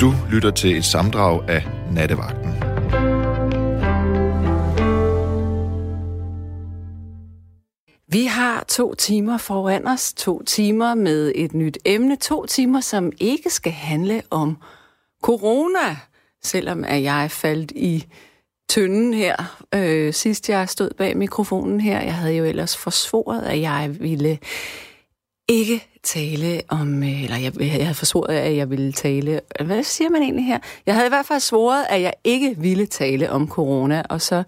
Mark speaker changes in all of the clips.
Speaker 1: Du lytter til et samdrag af Nattevagten.
Speaker 2: Vi har to timer foran os, to timer med et nyt emne, to timer, som ikke skal handle om corona, selvom at jeg faldt i tynden her, øh, sidst jeg stod bag mikrofonen her. Jeg havde jo ellers forsvoret, at jeg ville ikke tale om, øh, eller jeg, jeg havde forsvoret, at jeg ville tale, hvad siger man egentlig her? Jeg havde i hvert fald svoret, at jeg ikke ville tale om corona, og så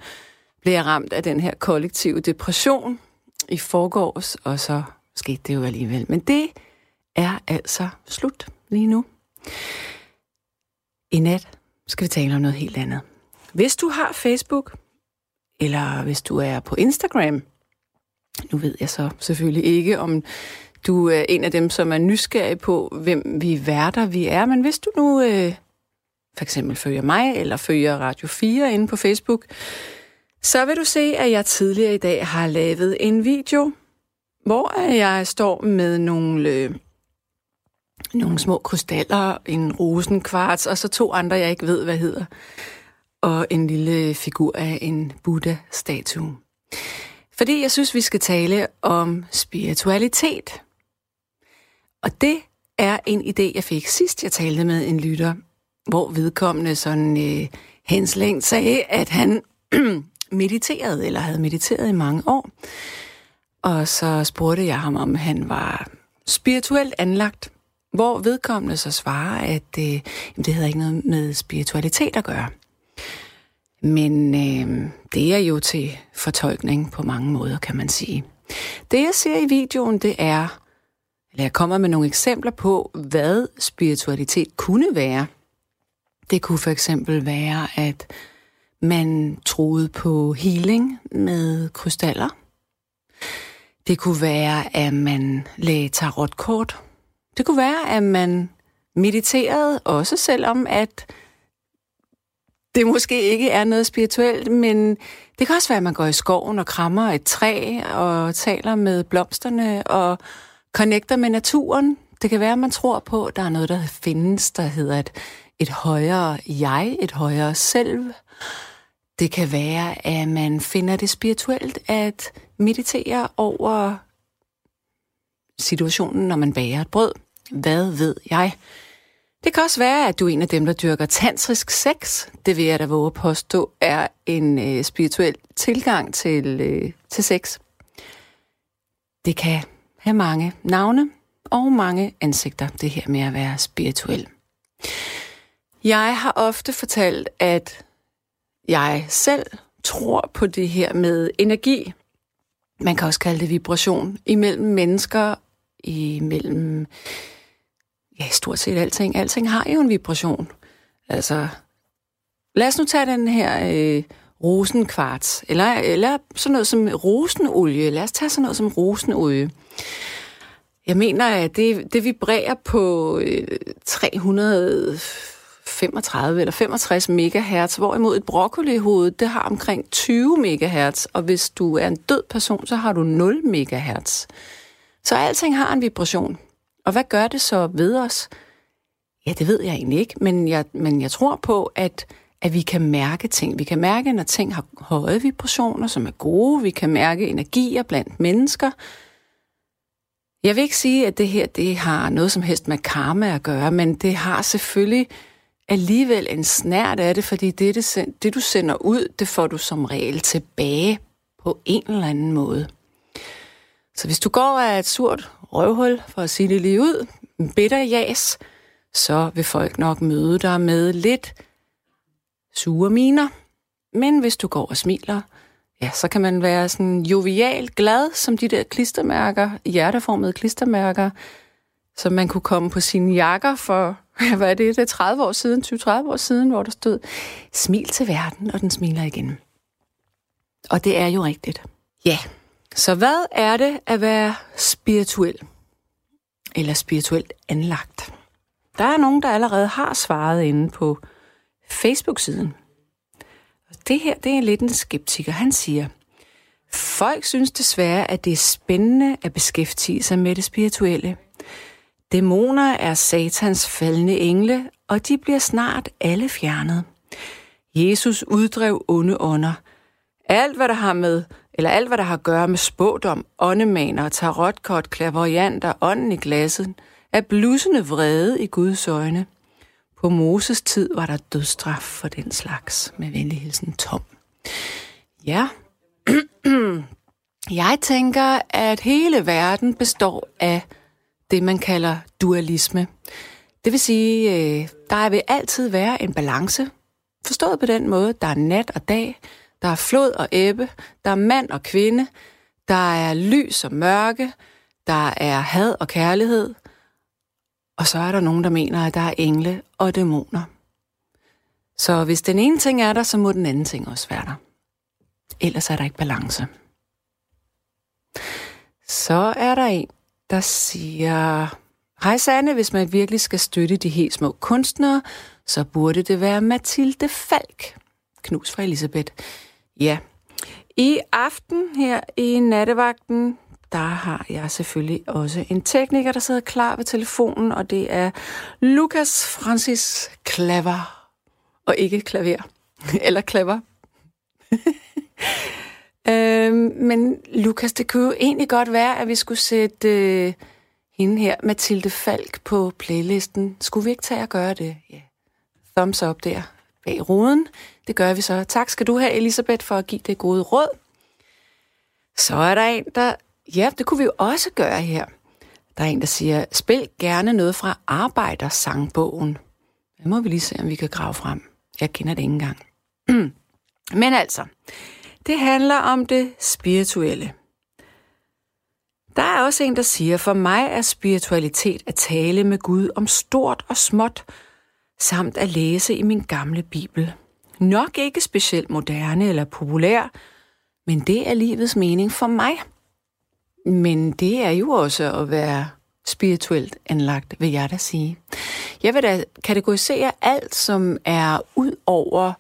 Speaker 2: blev jeg ramt af den her kollektive depression i forgårs, og så skete det jo alligevel. Men det er altså slut lige nu. I nat skal vi tale om noget helt andet. Hvis du har Facebook, eller hvis du er på Instagram, nu ved jeg så selvfølgelig ikke, om du er en af dem, som er nysgerrig på, hvem vi værter vi er, men hvis du nu øh, for eksempel følger mig, eller følger Radio 4 inde på Facebook, så vil du se, at jeg tidligere i dag har lavet en video, hvor jeg står med nogle, øh, nogle små krystaller, en rosenkvarts, og så to andre, jeg ikke ved, hvad hedder, og en lille figur af en Buddha-statue. Fordi jeg synes, vi skal tale om spiritualitet. Og det er en idé, jeg fik sidst, jeg talte med en lytter, hvor vedkommende sådan øh, henslængt sagde, at han mediterede, eller havde mediteret i mange år. Og så spurgte jeg ham, om han var spirituelt anlagt, hvor vedkommende så svarer, at øh, det havde ikke noget med spiritualitet at gøre. Men øh, det er jo til fortolkning på mange måder, kan man sige. Det jeg ser i videoen, det er, jeg kommer med nogle eksempler på, hvad spiritualitet kunne være. Det kunne for eksempel være, at man troede på healing med krystaller. Det kunne være, at man lagde tarotkort. Det kunne være, at man mediterede, også selvom at det måske ikke er noget spirituelt, men det kan også være, at man går i skoven og krammer et træ og taler med blomsterne og connecter med naturen. Det kan være, at man tror på, at der er noget, der findes, der hedder et, et højere jeg, et højere selv. Det kan være, at man finder det spirituelt at meditere over situationen, når man bager et brød. Hvad ved jeg? Det kan også være, at du er en af dem, der dyrker tantrisk sex. Det vil jeg da våge at påstå er en øh, spirituel tilgang til, øh, til sex. Det kan have mange navne og mange ansigter, det her med at være spirituel. Jeg har ofte fortalt, at jeg selv tror på det her med energi. Man kan også kalde det vibration imellem mennesker, imellem ja, stort set alting. Alting har jo en vibration. Altså, lad os nu tage den her øh, rosenkvarts, eller, eller sådan noget som rosenolie. Lad os tage sådan noget som rosenolie. Jeg mener, at det, det vibrerer på øh, 335 eller 65 megahertz, hvorimod et broccolihoved, det har omkring 20 megahertz, og hvis du er en død person, så har du 0 megahertz. Så alting har en vibration. Og hvad gør det så ved os? Ja, det ved jeg egentlig ikke, men jeg, men jeg tror på, at, at vi kan mærke ting. Vi kan mærke, når ting har høje vibrationer, som er gode. Vi kan mærke energier blandt mennesker. Jeg vil ikke sige, at det her det har noget som helst med karma at gøre, men det har selvfølgelig alligevel en snært af det, fordi det, det, det du sender ud, det får du som regel tilbage på en eller anden måde. Så hvis du går af et surt røvhul, for at sige det lige ud, en bitter jas, så vil folk nok møde dig med lidt sure miner. Men hvis du går og smiler, ja, så kan man være sådan jovial glad, som de der klistermærker, hjerteformede klistermærker, som man kunne komme på sine jakker for, hvad er det, det er 30 år siden, 20-30 år siden, hvor der stod, smil til verden, og den smiler igen. Og det er jo rigtigt. Ja, så hvad er det at være spirituel? Eller spirituelt anlagt? Der er nogen, der allerede har svaret inde på Facebook-siden. Det her, det er lidt en skeptiker. Han siger, folk synes desværre, at det er spændende at beskæftige sig med det spirituelle. Dæmoner er satans faldende engle, og de bliver snart alle fjernet. Jesus uddrev onde ånder. Alt, hvad der har med, eller alt, hvad der har at gøre med spådom, åndemaner, tarotkort, klaverianter, ånden i glasset, er blusende vrede i Guds øjne. På Moses tid var der dødstraf for den slags, med venlig hilsen Tom. Ja, jeg tænker, at hele verden består af det, man kalder dualisme. Det vil sige, øh, der vil altid være en balance. Forstået på den måde, der er nat og dag, der er flod og æbbe, der er mand og kvinde, der er lys og mørke, der er had og kærlighed, og så er der nogen, der mener, at der er engle og dæmoner. Så hvis den ene ting er der, så må den anden ting også være der. Ellers er der ikke balance. Så er der en, der siger, Hej Sanne, hvis man virkelig skal støtte de helt små kunstnere, så burde det være Mathilde Falk. Knus fra Elisabeth. Ja, i aften her i nattevagten, der har jeg selvfølgelig også en tekniker, der sidder klar ved telefonen, og det er Lukas Francis Klaver. Og ikke klaver. Eller klaver. øhm, men Lukas, det kunne jo egentlig godt være, at vi skulle sætte øh, hende her, Mathilde Falk, på playlisten. Skulle vi ikke tage og gøre det? Ja. Thumbs up der bag ruden. Det gør vi så. Tak skal du have, Elisabeth, for at give det gode råd. Så er der en, der... Ja, det kunne vi jo også gøre her. Der er en, der siger, spil gerne noget fra Arbejdersangbogen. Det må vi lige se, om vi kan grave frem. Jeg kender det ikke engang. Men altså, det handler om det spirituelle. Der er også en, der siger, for mig er spiritualitet at tale med Gud om stort og småt, samt at læse i min gamle bibel. Nok ikke specielt moderne eller populær, men det er livets mening for mig. Men det er jo også at være spirituelt anlagt, vil jeg da sige. Jeg vil da kategorisere alt, som er ud over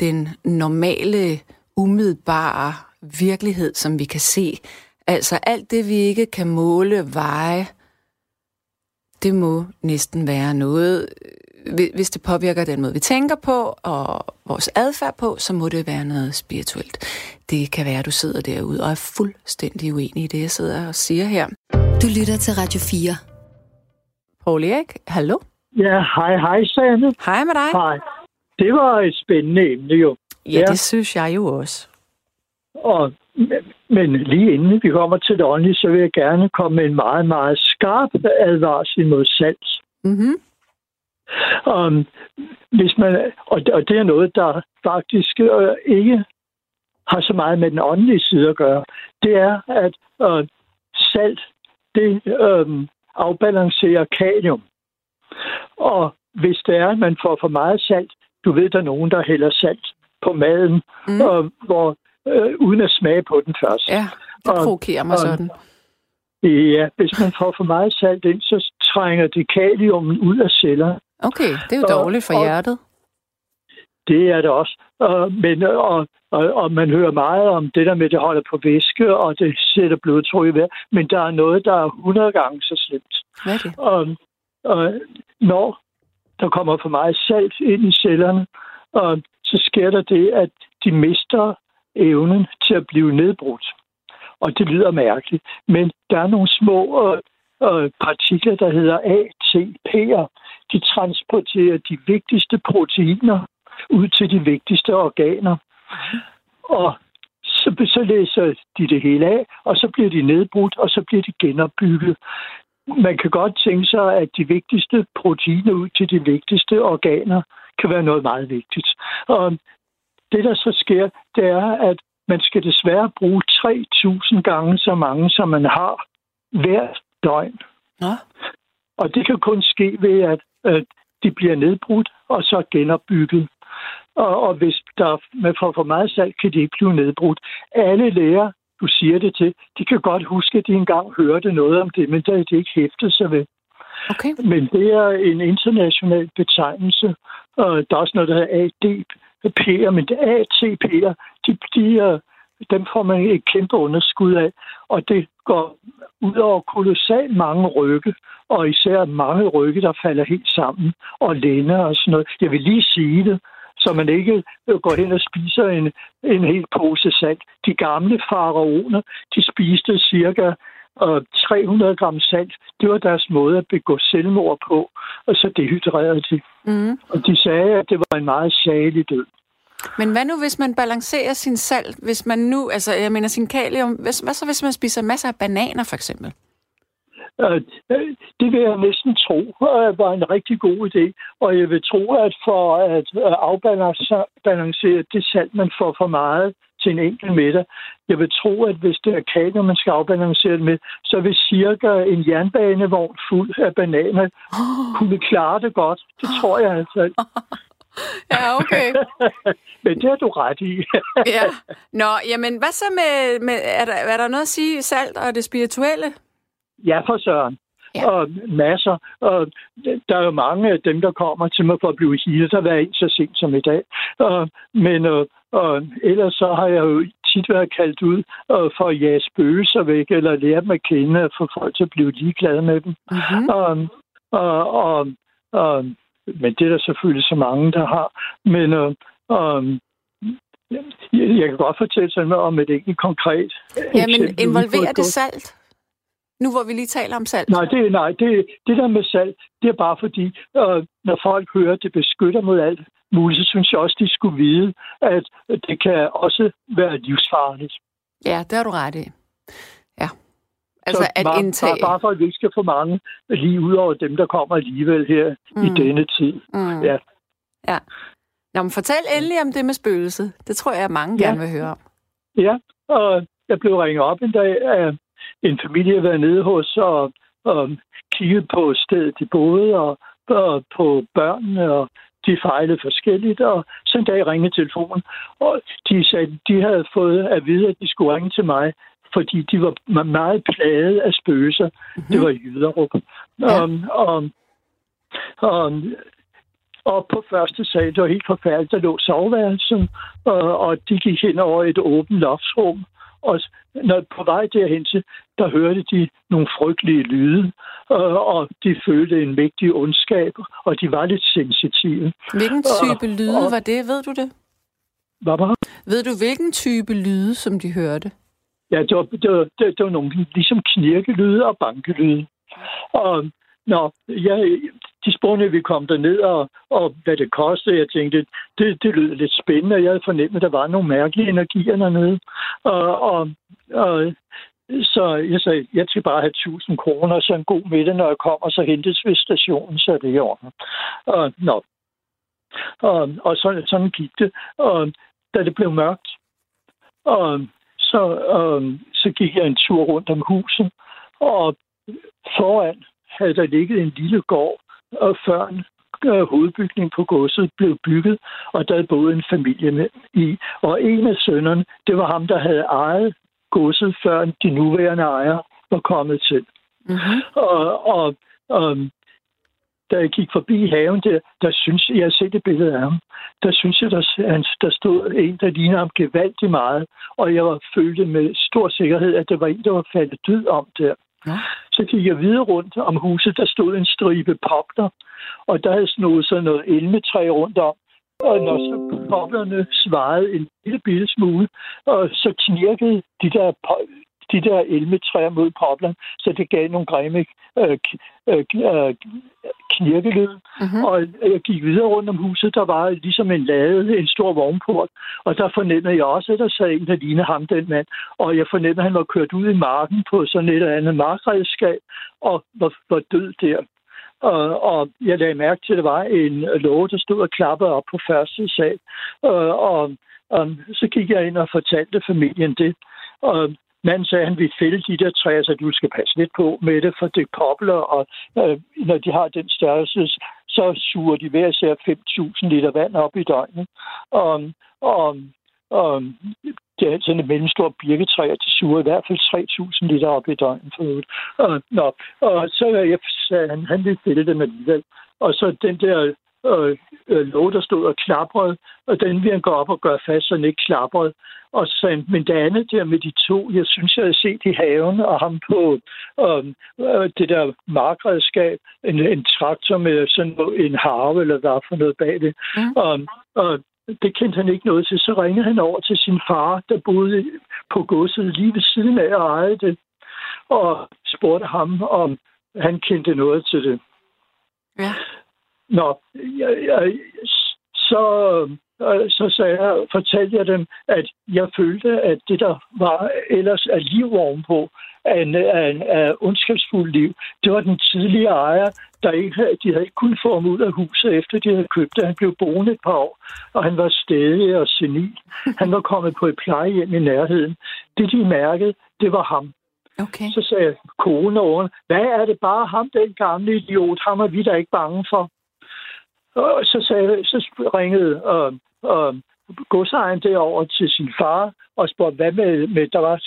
Speaker 2: den normale, umiddelbare virkelighed, som vi kan se. Altså alt det, vi ikke kan måle, veje, det må næsten være noget, øh, hvis det påvirker den måde, vi tænker på, og vores adfærd på, så må det være noget spirituelt. Det kan være, at du sidder derude og er fuldstændig uenig i det, jeg sidder og siger her.
Speaker 3: Du lytter til Radio 4.
Speaker 2: Paul Erik, hallo?
Speaker 4: Ja, hej, hej, Sanne.
Speaker 2: Hej med dig.
Speaker 4: Hej. Det var et spændende emne jo.
Speaker 2: Ja, ja. det synes jeg jo også.
Speaker 4: Og, men lige inden vi kommer til det åndelige, så vil jeg gerne komme med en meget, meget skarp advarsel mod salt.
Speaker 2: Mm-hmm.
Speaker 4: Um, hvis man, og, og det er noget, der faktisk øh, ikke har så meget med den åndelige side at gøre. Det er, at øh, salt, det øh, afbalancerer kalium. Og hvis det er, at man får for meget salt, du ved, der er nogen, der hælder salt på maden, mm. og, hvor, øh, uden at smage på den først.
Speaker 2: Ja, det provokerer mig og, sådan.
Speaker 4: Ja, hvis man får for meget salt ind, så trænger det kalium ud af cellerne.
Speaker 2: Okay, det er jo dårligt for og, hjertet.
Speaker 4: Det er det også. Og, men, og, og, og man hører meget om det der med, at det holder på væske, og det sætter blodtryk i vejr. Men der er noget, der er 100 gange så slemt.
Speaker 2: Hvad er det?
Speaker 4: Og, og når der kommer for meget salt ind i cellerne, og så sker der det, at de mister evnen til at blive nedbrudt. Og det lyder mærkeligt. Men der er nogle små øh, øh, partikler, der hedder ATP'er. De transporterer de vigtigste proteiner ud til de vigtigste organer. Og så, så læser de det hele af, og så bliver de nedbrudt, og så bliver de genopbygget. Man kan godt tænke sig, at de vigtigste proteiner ud til de vigtigste organer kan være noget meget vigtigt. Og det, der så sker, det er, at man skal desværre bruge 3.000 gange så mange, som man har hvert døgn.
Speaker 2: Ja.
Speaker 4: Og det kan kun ske ved, at, at de bliver nedbrudt og så genopbygget. Og, og hvis der man får for meget salt, kan de ikke blive nedbrudt. Alle læger, du siger det til, de kan godt huske, at de engang hørte noget om det, men der er det ikke hæftet sig ved.
Speaker 2: Okay.
Speaker 4: Men det er en international betegnelse. Og der er også noget, der hedder ADP'er, men ATP'er, de, de, dem får man et kæmpe underskud af, og det går ud over kolossalt mange rygge, og især mange rygge, der falder helt sammen, og lænder og sådan noget. Jeg vil lige sige det, så man ikke går hen og spiser en, en hel pose salt. De gamle faraoner, de spiste cirka og 300 gram salt, det var deres måde at begå selvmord på, og så dehydrerede de. Mm. Og de sagde, at det var en meget salig død.
Speaker 2: Men hvad nu, hvis man balancerer sin salt? Hvis man nu, altså jeg mener sin kalium, hvad, hvad så hvis man spiser masser af bananer for eksempel?
Speaker 4: Øh, det vil jeg næsten tro var en rigtig god idé. Og jeg vil tro, at for at øh, afbalancere det salt, man får for meget til en enkelt middag, jeg vil tro, at hvis det er kalium, man skal afbalancere det med, så vil cirka en jernbanevogn fuld af bananer kunne klare det godt. Det tror jeg altså.
Speaker 2: ja, okay.
Speaker 4: Men det har du ret i.
Speaker 2: ja. Nå, jamen, hvad så med, med er, der, er der noget at sige salt og det spirituelle?
Speaker 4: Ja, for søren. Ja. Og masser. Og der er jo mange af dem, der kommer til mig for at blive healet, der været en så sent som i dag. Og, men og, og ellers så har jeg jo tit været kaldt ud og for at jage spøgelser væk, eller lære dem at kende, og få folk til at blive ligeglade med dem. Mm-hmm. Og, og, og, og, men det er der selvfølgelig så mange, der har. Men og, og, jeg kan godt fortælle sådan om et enkelt konkret
Speaker 2: Ja, men involverer det salt? Nu hvor vi lige taler om salt.
Speaker 4: Nej, det, nej det, det der med salt, det er bare fordi, øh, når folk hører, at det beskytter mod alt muligt, så synes jeg også, de skulle vide, at det kan også være livsfarligt.
Speaker 2: Ja, det har du ret i. Ja. Altså
Speaker 4: så at bare, indtage... Bare, bare for, at vi ikke skal få mange lige ud over dem, der kommer alligevel her mm. i denne tid. Mm. Ja.
Speaker 2: Ja. Nå, men fortæl endelig om det med spøgelset. Det tror jeg, at mange ja. gerne vil høre om.
Speaker 4: Ja, og jeg blev ringet op en dag af en familie været nede hos og, og kigget på stedet, de boede, og, og på børnene, og de fejlede forskelligt, og så en dag ringede telefonen, og de sagde, de havde fået at vide, at de skulle ringe til mig, fordi de var meget plade af spøgelser. Mm-hmm. Det var Jyderup. Ja. Um, og, og, og på første sal, det var helt forfærdeligt, der lå soveværelsen, og, og de gik hen over et åbent loftsrum, og når på vej derhen til, der hørte de nogle frygtelige lyde, og, og de følte en mægtig ondskab, og de var lidt sensitive.
Speaker 2: Hvilken type og, lyde og, var det, ved du det?
Speaker 4: Hvad var
Speaker 2: Ved du, hvilken type lyde, som de hørte?
Speaker 4: Ja, det var, det var, det, det var nogle ligesom knirkelyde og bankelyde. Og Nå, jeg, de spurgte, at vi kom derned, og, og hvad det kostede. Jeg tænkte, det, det lød lidt spændende. Jeg havde fornemt, at der var nogle mærkelige energier dernede. Og, og, og så jeg sagde, jeg skal bare have 1000 kroner, så en god middag, når jeg kommer, så hentes ved stationen, så er det i orden. Og, nå. og, og så, sådan gik det. Og da det blev mørkt, og så, og, så gik jeg en tur rundt om huset, og foran havde der ligget en lille gård, før øh, hovedbygningen på godset blev bygget, og der boede en familie med i. Og en af sønnerne, det var ham, der havde ejet godset, før de nuværende ejere var kommet til. Mm-hmm. Og, og, og da jeg gik forbi haven der, der synes jeg, jeg har set et billede af ham, der synes jeg, der, der stod en, der ligner ham gevaldigt meget, og jeg var følte med stor sikkerhed, at det var en, der var faldet død om der. Ja. Så gik jeg videre rundt om huset, der stod en stribe popler, og der havde snoet sådan noget elmetræ rundt om. Og når så poplerne svarede en lille bitte smule, og så knirkede de der de der elmetræer mod poplerne, så det gav nogle grimme øh, øh, øh, knirkelyd. Mm-hmm. Og jeg gik videre rundt om huset, der var ligesom en lade, en stor vognport, og der fornemmede jeg også, at der sad en, der lignede ham, den mand. Og jeg fornemmede, at han var kørt ud i marken på sådan et eller andet markredskab, og var, var død der. Og, og jeg lagde mærke til, at der var en låge, der stod og klappede op på første sal. Og, og, og så gik jeg ind og fortalte familien det. Og Manden sagde, at han ville fælde de der træer, så du skal passe lidt på med det, for det kobler, og øh, når de har den størrelse, så suger de hver især 5.000 liter vand op i døgnet. Og, og, og det er sådan et mellemstort birketræ, og de suger i hvert fald 3.000 liter op i døgnet. For og, nå, og så jeg, sagde han, han ville fælde dem alligevel. Og så den der øh, låg, der stod og klaprede, og den vil han gå op og gøre fast, så den ikke klaprede. Og så, men det andet der med de to, jeg synes, jeg har set i haven, og ham på øh, øh, det der markredskab, en, en traktor med sådan en harve, eller hvad for noget bag det. Mm. Og, og det kendte han ikke noget til. Så ringede han over til sin far, der boede på godset lige ved siden af og ejede det, og spurgte ham, om han kendte noget til det.
Speaker 2: Ja.
Speaker 4: Nå, jeg, jeg, så, øh, så sagde jeg, fortalte jeg dem, at jeg følte, at det, der var ellers af liv ovenpå, af, en, af, af ondskabsfuld liv, det var den tidlige ejer, der ikke de havde ikke kunnet få ham ud af huset, efter de havde købt det. Han blev boende et par år, og han var stedig og senil. Han var kommet på et plejehjem i nærheden. Det, de mærkede, det var ham.
Speaker 2: Okay.
Speaker 4: Så sagde kone over, hvad er det bare ham, den gamle idiot? Ham er vi da ikke bange for. Og så, sagde, så ringede øh, øh, godsejeren derover til sin far og spurgte, hvad med, med der var,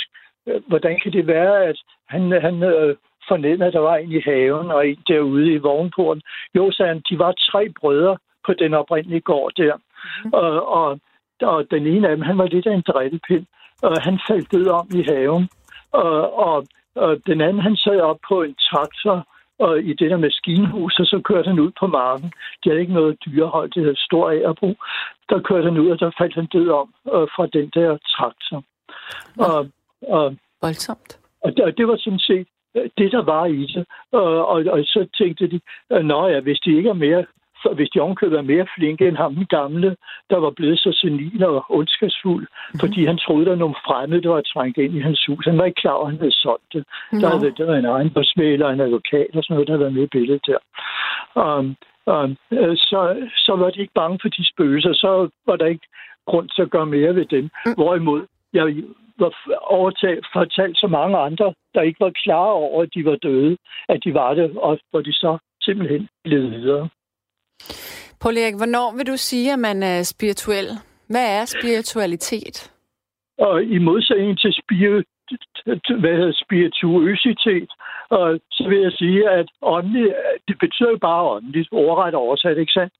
Speaker 4: øh, hvordan kan det være, at han, han øh, fornemmede, at der var en i haven og en derude i vognporten. Jo, sagde han, de var tre brødre på den oprindelige gård der. Mm-hmm. Og, og, og den ene af dem, han var lidt af en drillepind, og han faldt død om i haven. Og, og, og den anden, han sad op på en traktor og i det der maskinhus, og så kørte han ud på marken. De havde ikke noget dyrehold, det havde stor agerbrug. Der kørte han ud, og der faldt han død om øh, fra den der traktor.
Speaker 2: Og, og, Voldsomt.
Speaker 4: Og det, og det var sådan set øh, det, der var i det. Og, og, og så tænkte de, nå ja, hvis de ikke er mere så hvis de ovenkøbet er mere flinke end ham den gamle, der var blevet så senil og ondskabsfuld, mm. fordi han troede, der var nogle fremmede, der var trængt ind i hans hus. Han var ikke klar over, at han havde solgt det. No. Der, havde, var en egen forsmæler, en advokat og sådan noget, der var med i billedet der. Um, um, så, så var de ikke bange for de spøgelser, så var der ikke grund til at gøre mere ved dem. Mm. Hvorimod jeg var overtaget, fortalt så mange andre, der ikke var klar over, at de var døde, at de var det, og hvor de så simpelthen levede videre.
Speaker 2: Paul Erik, hvornår vil du sige, at man er spirituel? Hvad er spiritualitet?
Speaker 4: Og i modsætning til spirit, hvad hedder spirituøsitet, og så vil jeg sige, at åndelig, det betyder jo bare åndeligt, overret oversat, ikke sandt?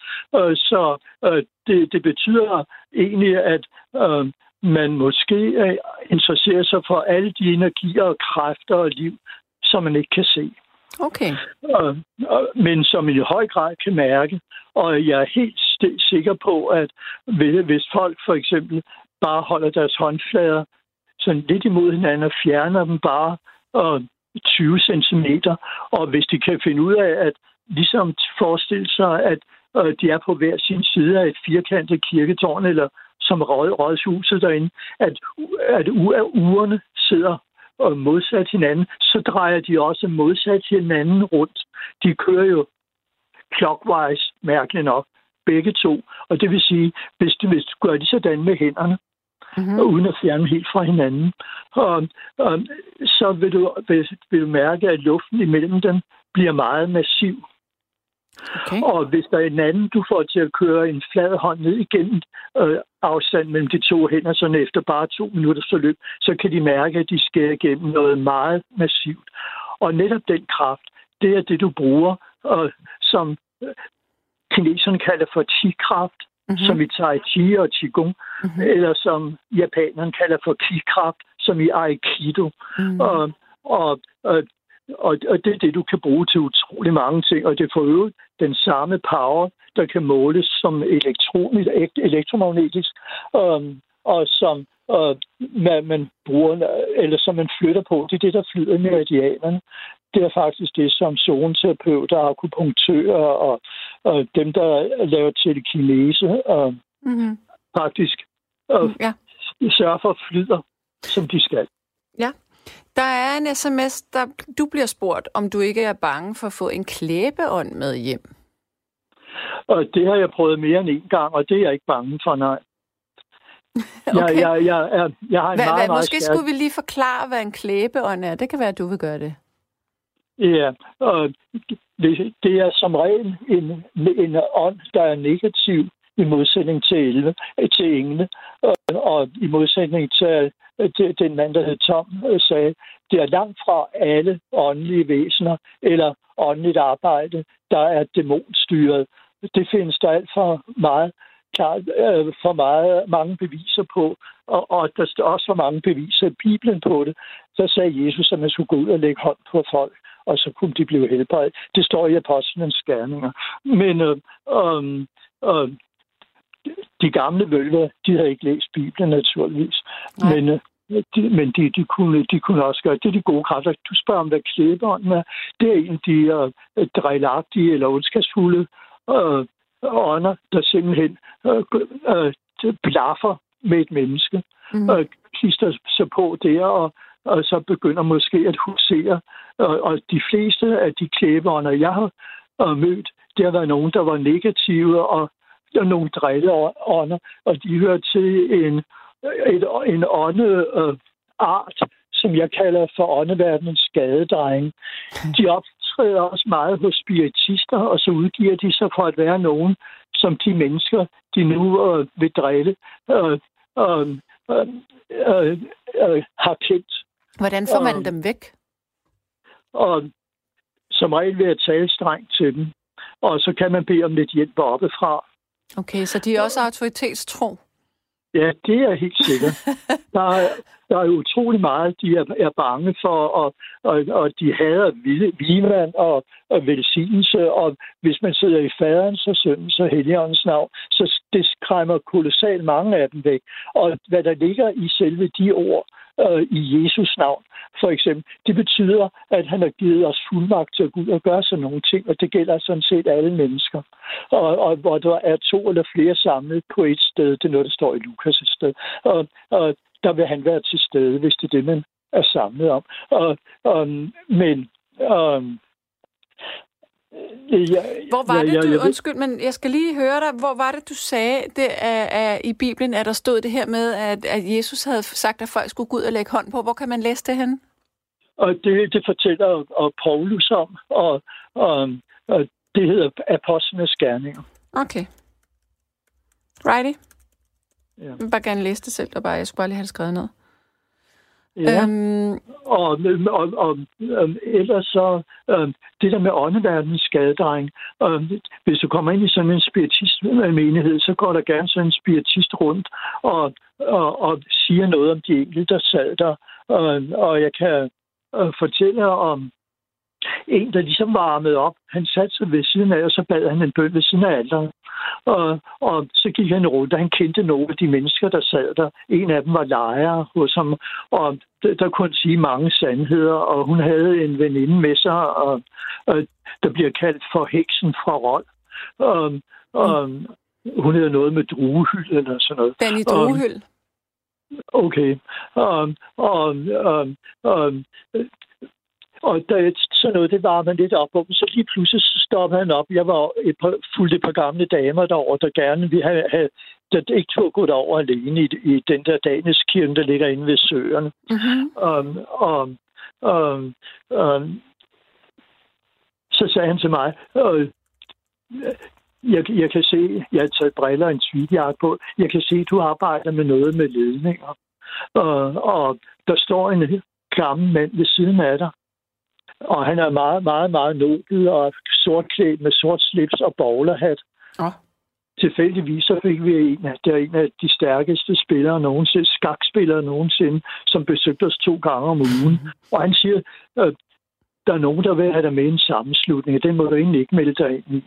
Speaker 4: Så øh, det, det betyder egentlig, at øh, man måske øh, interesserer sig for alle de energier og kræfter og liv, som man ikke kan se.
Speaker 2: Okay.
Speaker 4: Og, og, men som i høj grad kan mærke. Og jeg er helt sikker på, at hvis folk for eksempel bare holder deres håndflader sådan lidt imod hinanden og fjerner dem bare og 20 cm, og hvis de kan finde ud af at ligesom forestille sig, at øh, de er på hver sin side af et firkantet kirketårn, eller som rådshuset derinde, at, at urene sidder og modsat hinanden, så drejer de også modsat hinanden rundt. De kører jo clockwise, mærkeligt nok, begge to. Og det vil sige, hvis de, hvis de gør de sådan med hænderne, mm-hmm. og uden at fjerne helt fra hinanden, og, og, så vil du, vil, vil du mærke, at luften imellem dem bliver meget massiv. Okay. Og hvis der er en anden, du får til at køre en flad hånd ned igennem øh, afstand mellem de to hænder, sådan efter bare to minutters forløb, så kan de mærke, at de skærer igennem noget meget massivt. Og netop den kraft, det er det, du bruger, og som øh, kineserne kalder for chi-kraft, mm-hmm. som i Tai Chi og Qigong, mm-hmm. eller som japanerne kalder for ki-kraft, som i Aikido. Mm-hmm. Og, og, og og, og det er det, du kan bruge til utrolig mange ting. Og det får jo den samme power, der kan måles som elektronisk, elektromagnetisk, um, og som uh, man, man bruger, eller som man flytter på. Det er det, der flyder meridianerne. Det er faktisk det, som zoneterapeuter, akupunktører og, og dem, der laver telekinese, og mm-hmm. faktisk og ja. sørger for flyder, som de skal.
Speaker 2: Der er en sms, der du bliver spurgt, om du ikke er bange for at få en klæbeånd med hjem.
Speaker 4: Og det har jeg prøvet mere end en gang, og det er jeg ikke bange for, nej. okay. jeg, jeg, jeg, jeg, jeg har en hva, meget, hva,
Speaker 2: meget Måske stærk... skulle vi lige forklare, hvad en klæbeånd er. Det kan være, at du vil gøre det.
Speaker 4: Ja, og det, det er som regel en, en ånd, der er negativ i modsætning til, 11, til engle, og, og i modsætning til Øh, det, den mand, der hed Tom, øh, sagde, det er langt fra alle åndelige væsener eller åndeligt arbejde, der er dæmonstyret. det findes der alt for meget klart, øh, for meget, mange beviser på, og, og der er også for mange beviser i Bibelen på det. Så sagde Jesus, at man skulle gå ud og lægge hånd på folk, og så kunne de blive helbredt. Det står i apostlenes skærninger. Men øh, øh, øh, de gamle vølver, de havde ikke læst Bibelen naturligvis. Nej. Men, øh, de, men de, de, kunne, de kunne også gøre det. er de gode kræfter. Du spørger om, hvad klæberen er. Det er en af de uh, drejlagtige eller ondskabsfulde uh, ånder, der simpelthen uh, uh, blaffer med et menneske. Mm. Og klister sig på der, og, og så begynder måske at husere. Og, og de fleste af de klæbeånder, jeg har mødt, det har været nogen, der var negative og nogle drilleånder, og de hører til en, et, en åndeart, øh, som jeg kalder for åndeverdenens skadedreng. De optræder også meget hos spiritister, og så udgiver de sig for at være nogen, som de mennesker, de nu øh, vil drille, øh, øh, øh, øh, har kendt.
Speaker 2: Hvordan får man øh, dem væk?
Speaker 4: Og som regel ved at tale strengt til dem. Og så kan man bede om lidt hjælp oppefra.
Speaker 2: Okay, så de er også autoritetstro?
Speaker 4: Ja, det er helt sikkert. der, er, der er utrolig meget, de er, er bange for, og, og, og de hader vivand og, og velsignelse, og hvis man sidder i faderens og søndens og helligåndens navn, så det skræmmer kolossalt mange af dem væk. Og hvad der ligger i selve de ord, øh, i Jesus navn, for eksempel. Det betyder, at han har givet os fuldmagt til at gå ud og gøre sådan nogle ting, og det gælder sådan set alle mennesker. Og, og hvor der er to eller flere samlet på et sted, det er noget, der står i Lukas' sted, og, og der vil han være til stede, hvis det er det, man er samlet om. Og, og, men um,
Speaker 2: Ja, hvor var det, du, undskyld, men jeg skal lige høre dig, hvor var det, du sagde det er, er, i Bibelen, at der stod det her med, at, at Jesus havde sagt, at folk skulle gå ud og lægge hånd på. Hvor kan man læse det hen?
Speaker 4: Og det, det fortæller og Paulus om, og, og, og det hedder Apostlenes Gerninger.
Speaker 2: Okay. Righty. Ja. Jeg vil bare gerne læse det selv, og bare, jeg skulle bare lige have det skrevet ned.
Speaker 4: Ja. Øhm... Og, og, og, og ellers så øh, det der med åndeverdens skadedreng. Øh, hvis du kommer ind i sådan en spiritist-menighed, så går der gerne sådan en spiritist rundt og, og, og siger noget om de enkelte, der sad der. Øh, og jeg kan øh, fortælle om en, der ligesom varmede op. Han satte sig ved siden af, og så bad han en bøn ved siden af alderen. Og, og så gik han rundt, og han kendte nogle af de mennesker, der sad der. En af dem var lejer hos ham, og der, kunne han sige mange sandheder, og hun havde en veninde med sig, og, og der bliver kaldt for heksen fra Rold. Og, og mm. hun hedder noget med druehyld eller sådan noget.
Speaker 2: Danny Druehyld.
Speaker 4: Okay. Og, og, og, og og der, sådan noget, det var man lidt op om. Så lige pludselig stoppede han op. Jeg var et par, fuldt et par gamle damer derovre, der gerne vi havde, havde der ikke tog gået over alene i, i den der Daniskirken, der ligger inde ved søerne. Mm-hmm. Um, um, um, um, så sagde han til mig, øh, jeg, jeg kan se, jeg har taget briller og en tweetjakke på, jeg kan se, du arbejder med noget med ledninger. Uh, og der står en gammel mand ved siden af dig, og han er meget, meget, meget nobel og sortklædt med sort slips og bowlerhat. Ja. Tilfældigvis så fik vi en af, det er en af de stærkeste spillere nogensinde, skakspillere nogensinde, som besøgte os to gange om ugen. Og han siger, at der er nogen, der vil have dig med i en sammenslutning, den må du egentlig ikke melde dig ind i.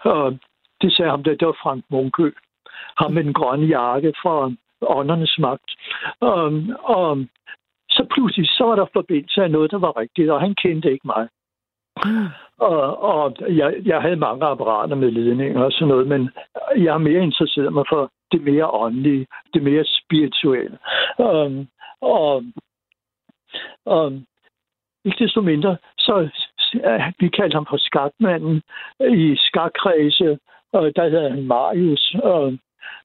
Speaker 4: Og det sagde ham, det var Frank Munkø. Ham med den grønne jakke fra åndernes magt. Og, og så pludselig så var der forbindelse af noget, der var rigtigt, og han kendte ikke mig. Og, og jeg, jeg havde mange apparater med ledninger og sådan noget, men jeg har mere interesseret mig for det mere åndelige, det mere spirituelle. Um, og, um, ikke desto mindre, så øh, vi kaldte ham for skakmanden i skakkredse, og der hedder han Marius. Og,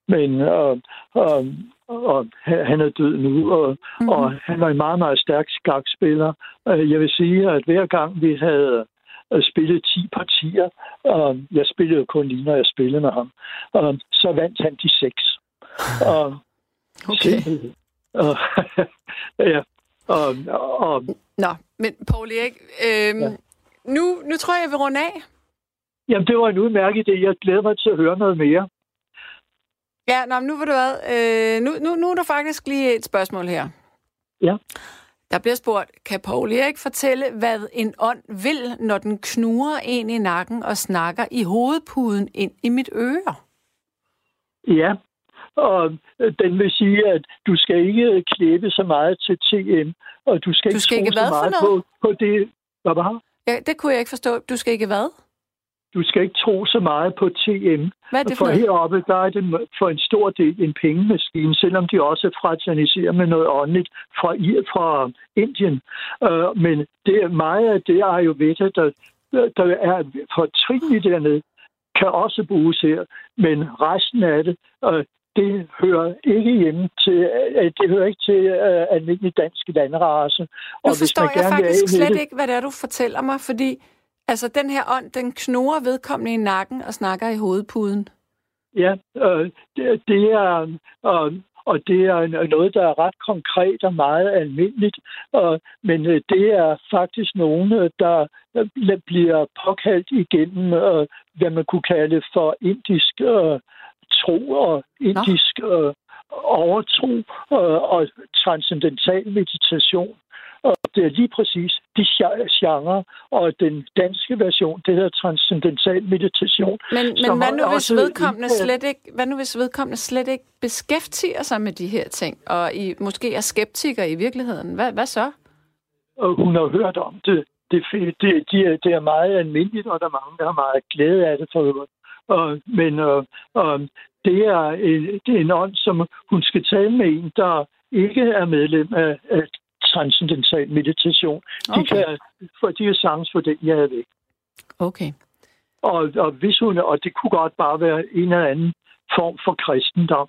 Speaker 4: men og, og, og han er død nu, og, mm-hmm. og han var en meget, meget stærk skakspiller. Øh, jeg vil sige, at hver gang vi havde øh, spillet 10 partier, og jeg spillede jo kun lige, når jeg spillede med ham, og så vandt han de seks. Og,
Speaker 2: okay.
Speaker 4: Og, ja, og, og,
Speaker 2: Nå, men Paul Erik, øhm, ja. nu, nu tror jeg, jeg vil runde af.
Speaker 4: Jamen, det var en udmærket idé. Jeg glæder mig til at høre noget mere.
Speaker 2: Ja, nå, nu vil du hvad. Øh, nu, nu, nu er der faktisk lige et spørgsmål her.
Speaker 4: Ja.
Speaker 2: Der bliver spurgt, kan Paul Erik fortælle, hvad en ånd vil, når den knuger en i nakken og snakker i hovedpuden ind i mit øre?
Speaker 4: Ja, og den vil sige, at du skal ikke klæbe så meget til TM, og du skal
Speaker 2: Du
Speaker 4: ikke
Speaker 2: skal
Speaker 4: tro
Speaker 2: ikke
Speaker 4: så meget på, på det. Hvad var?
Speaker 2: Ja, det kunne jeg ikke forstå. Du skal ikke hvad?
Speaker 4: Du skal ikke tro så meget på TM.
Speaker 2: Hvad er det for
Speaker 4: For heroppe, der er det for en stor del en pengemaskine, selvom de også fraterniserer med noget åndeligt fra, fra Indien. Uh, men det er meget af det Ayurveda, der, der er fortrinligt dernede, kan også bruges her. Men resten af det, uh, det hører ikke hjemme til, uh, det hører ikke til uh, almindelig dansk landrace.
Speaker 2: Nu forstår jeg faktisk
Speaker 4: vil af med
Speaker 2: slet
Speaker 4: det-
Speaker 2: ikke, hvad det er, du fortæller mig, fordi altså, den her ånd, den knurrer vedkommende i nakken og snakker i hovedpuden.
Speaker 4: Ja, øh, det, det er, øh, og det er noget, der er ret konkret og meget almindeligt. Øh, men det er faktisk nogen, øh, der bliver påkaldt igennem, øh, hvad man kunne kalde for indisk øh, tro og indisk øh, overtro øh, og transcendental meditation. Og det er lige præcis de gen- genre, og den danske version, det hedder transcendental meditation.
Speaker 2: Men, men hvad nu, hvis vedkommende
Speaker 4: indført-
Speaker 2: slet ikke, hvad nu, hvis vedkommende slet ikke beskæftiger sig med de her ting, og I, måske er skeptiker i virkeligheden? Hvad, hvad så?
Speaker 4: og hun har hørt om det. Det, er det, de er, det er meget almindeligt, og der er mange, der har meget glæde af det for øvrigt. Og, men og, og det, er en, det er en ånd, som hun skal tale med en, der ikke er medlem af, af transcendental meditation. De
Speaker 2: Okay.
Speaker 4: kan, for de kan sagtens for det, jeg er væk.
Speaker 2: Okay.
Speaker 4: Og, og, hvis hun, og det kunne godt bare være en eller anden form for kristendom.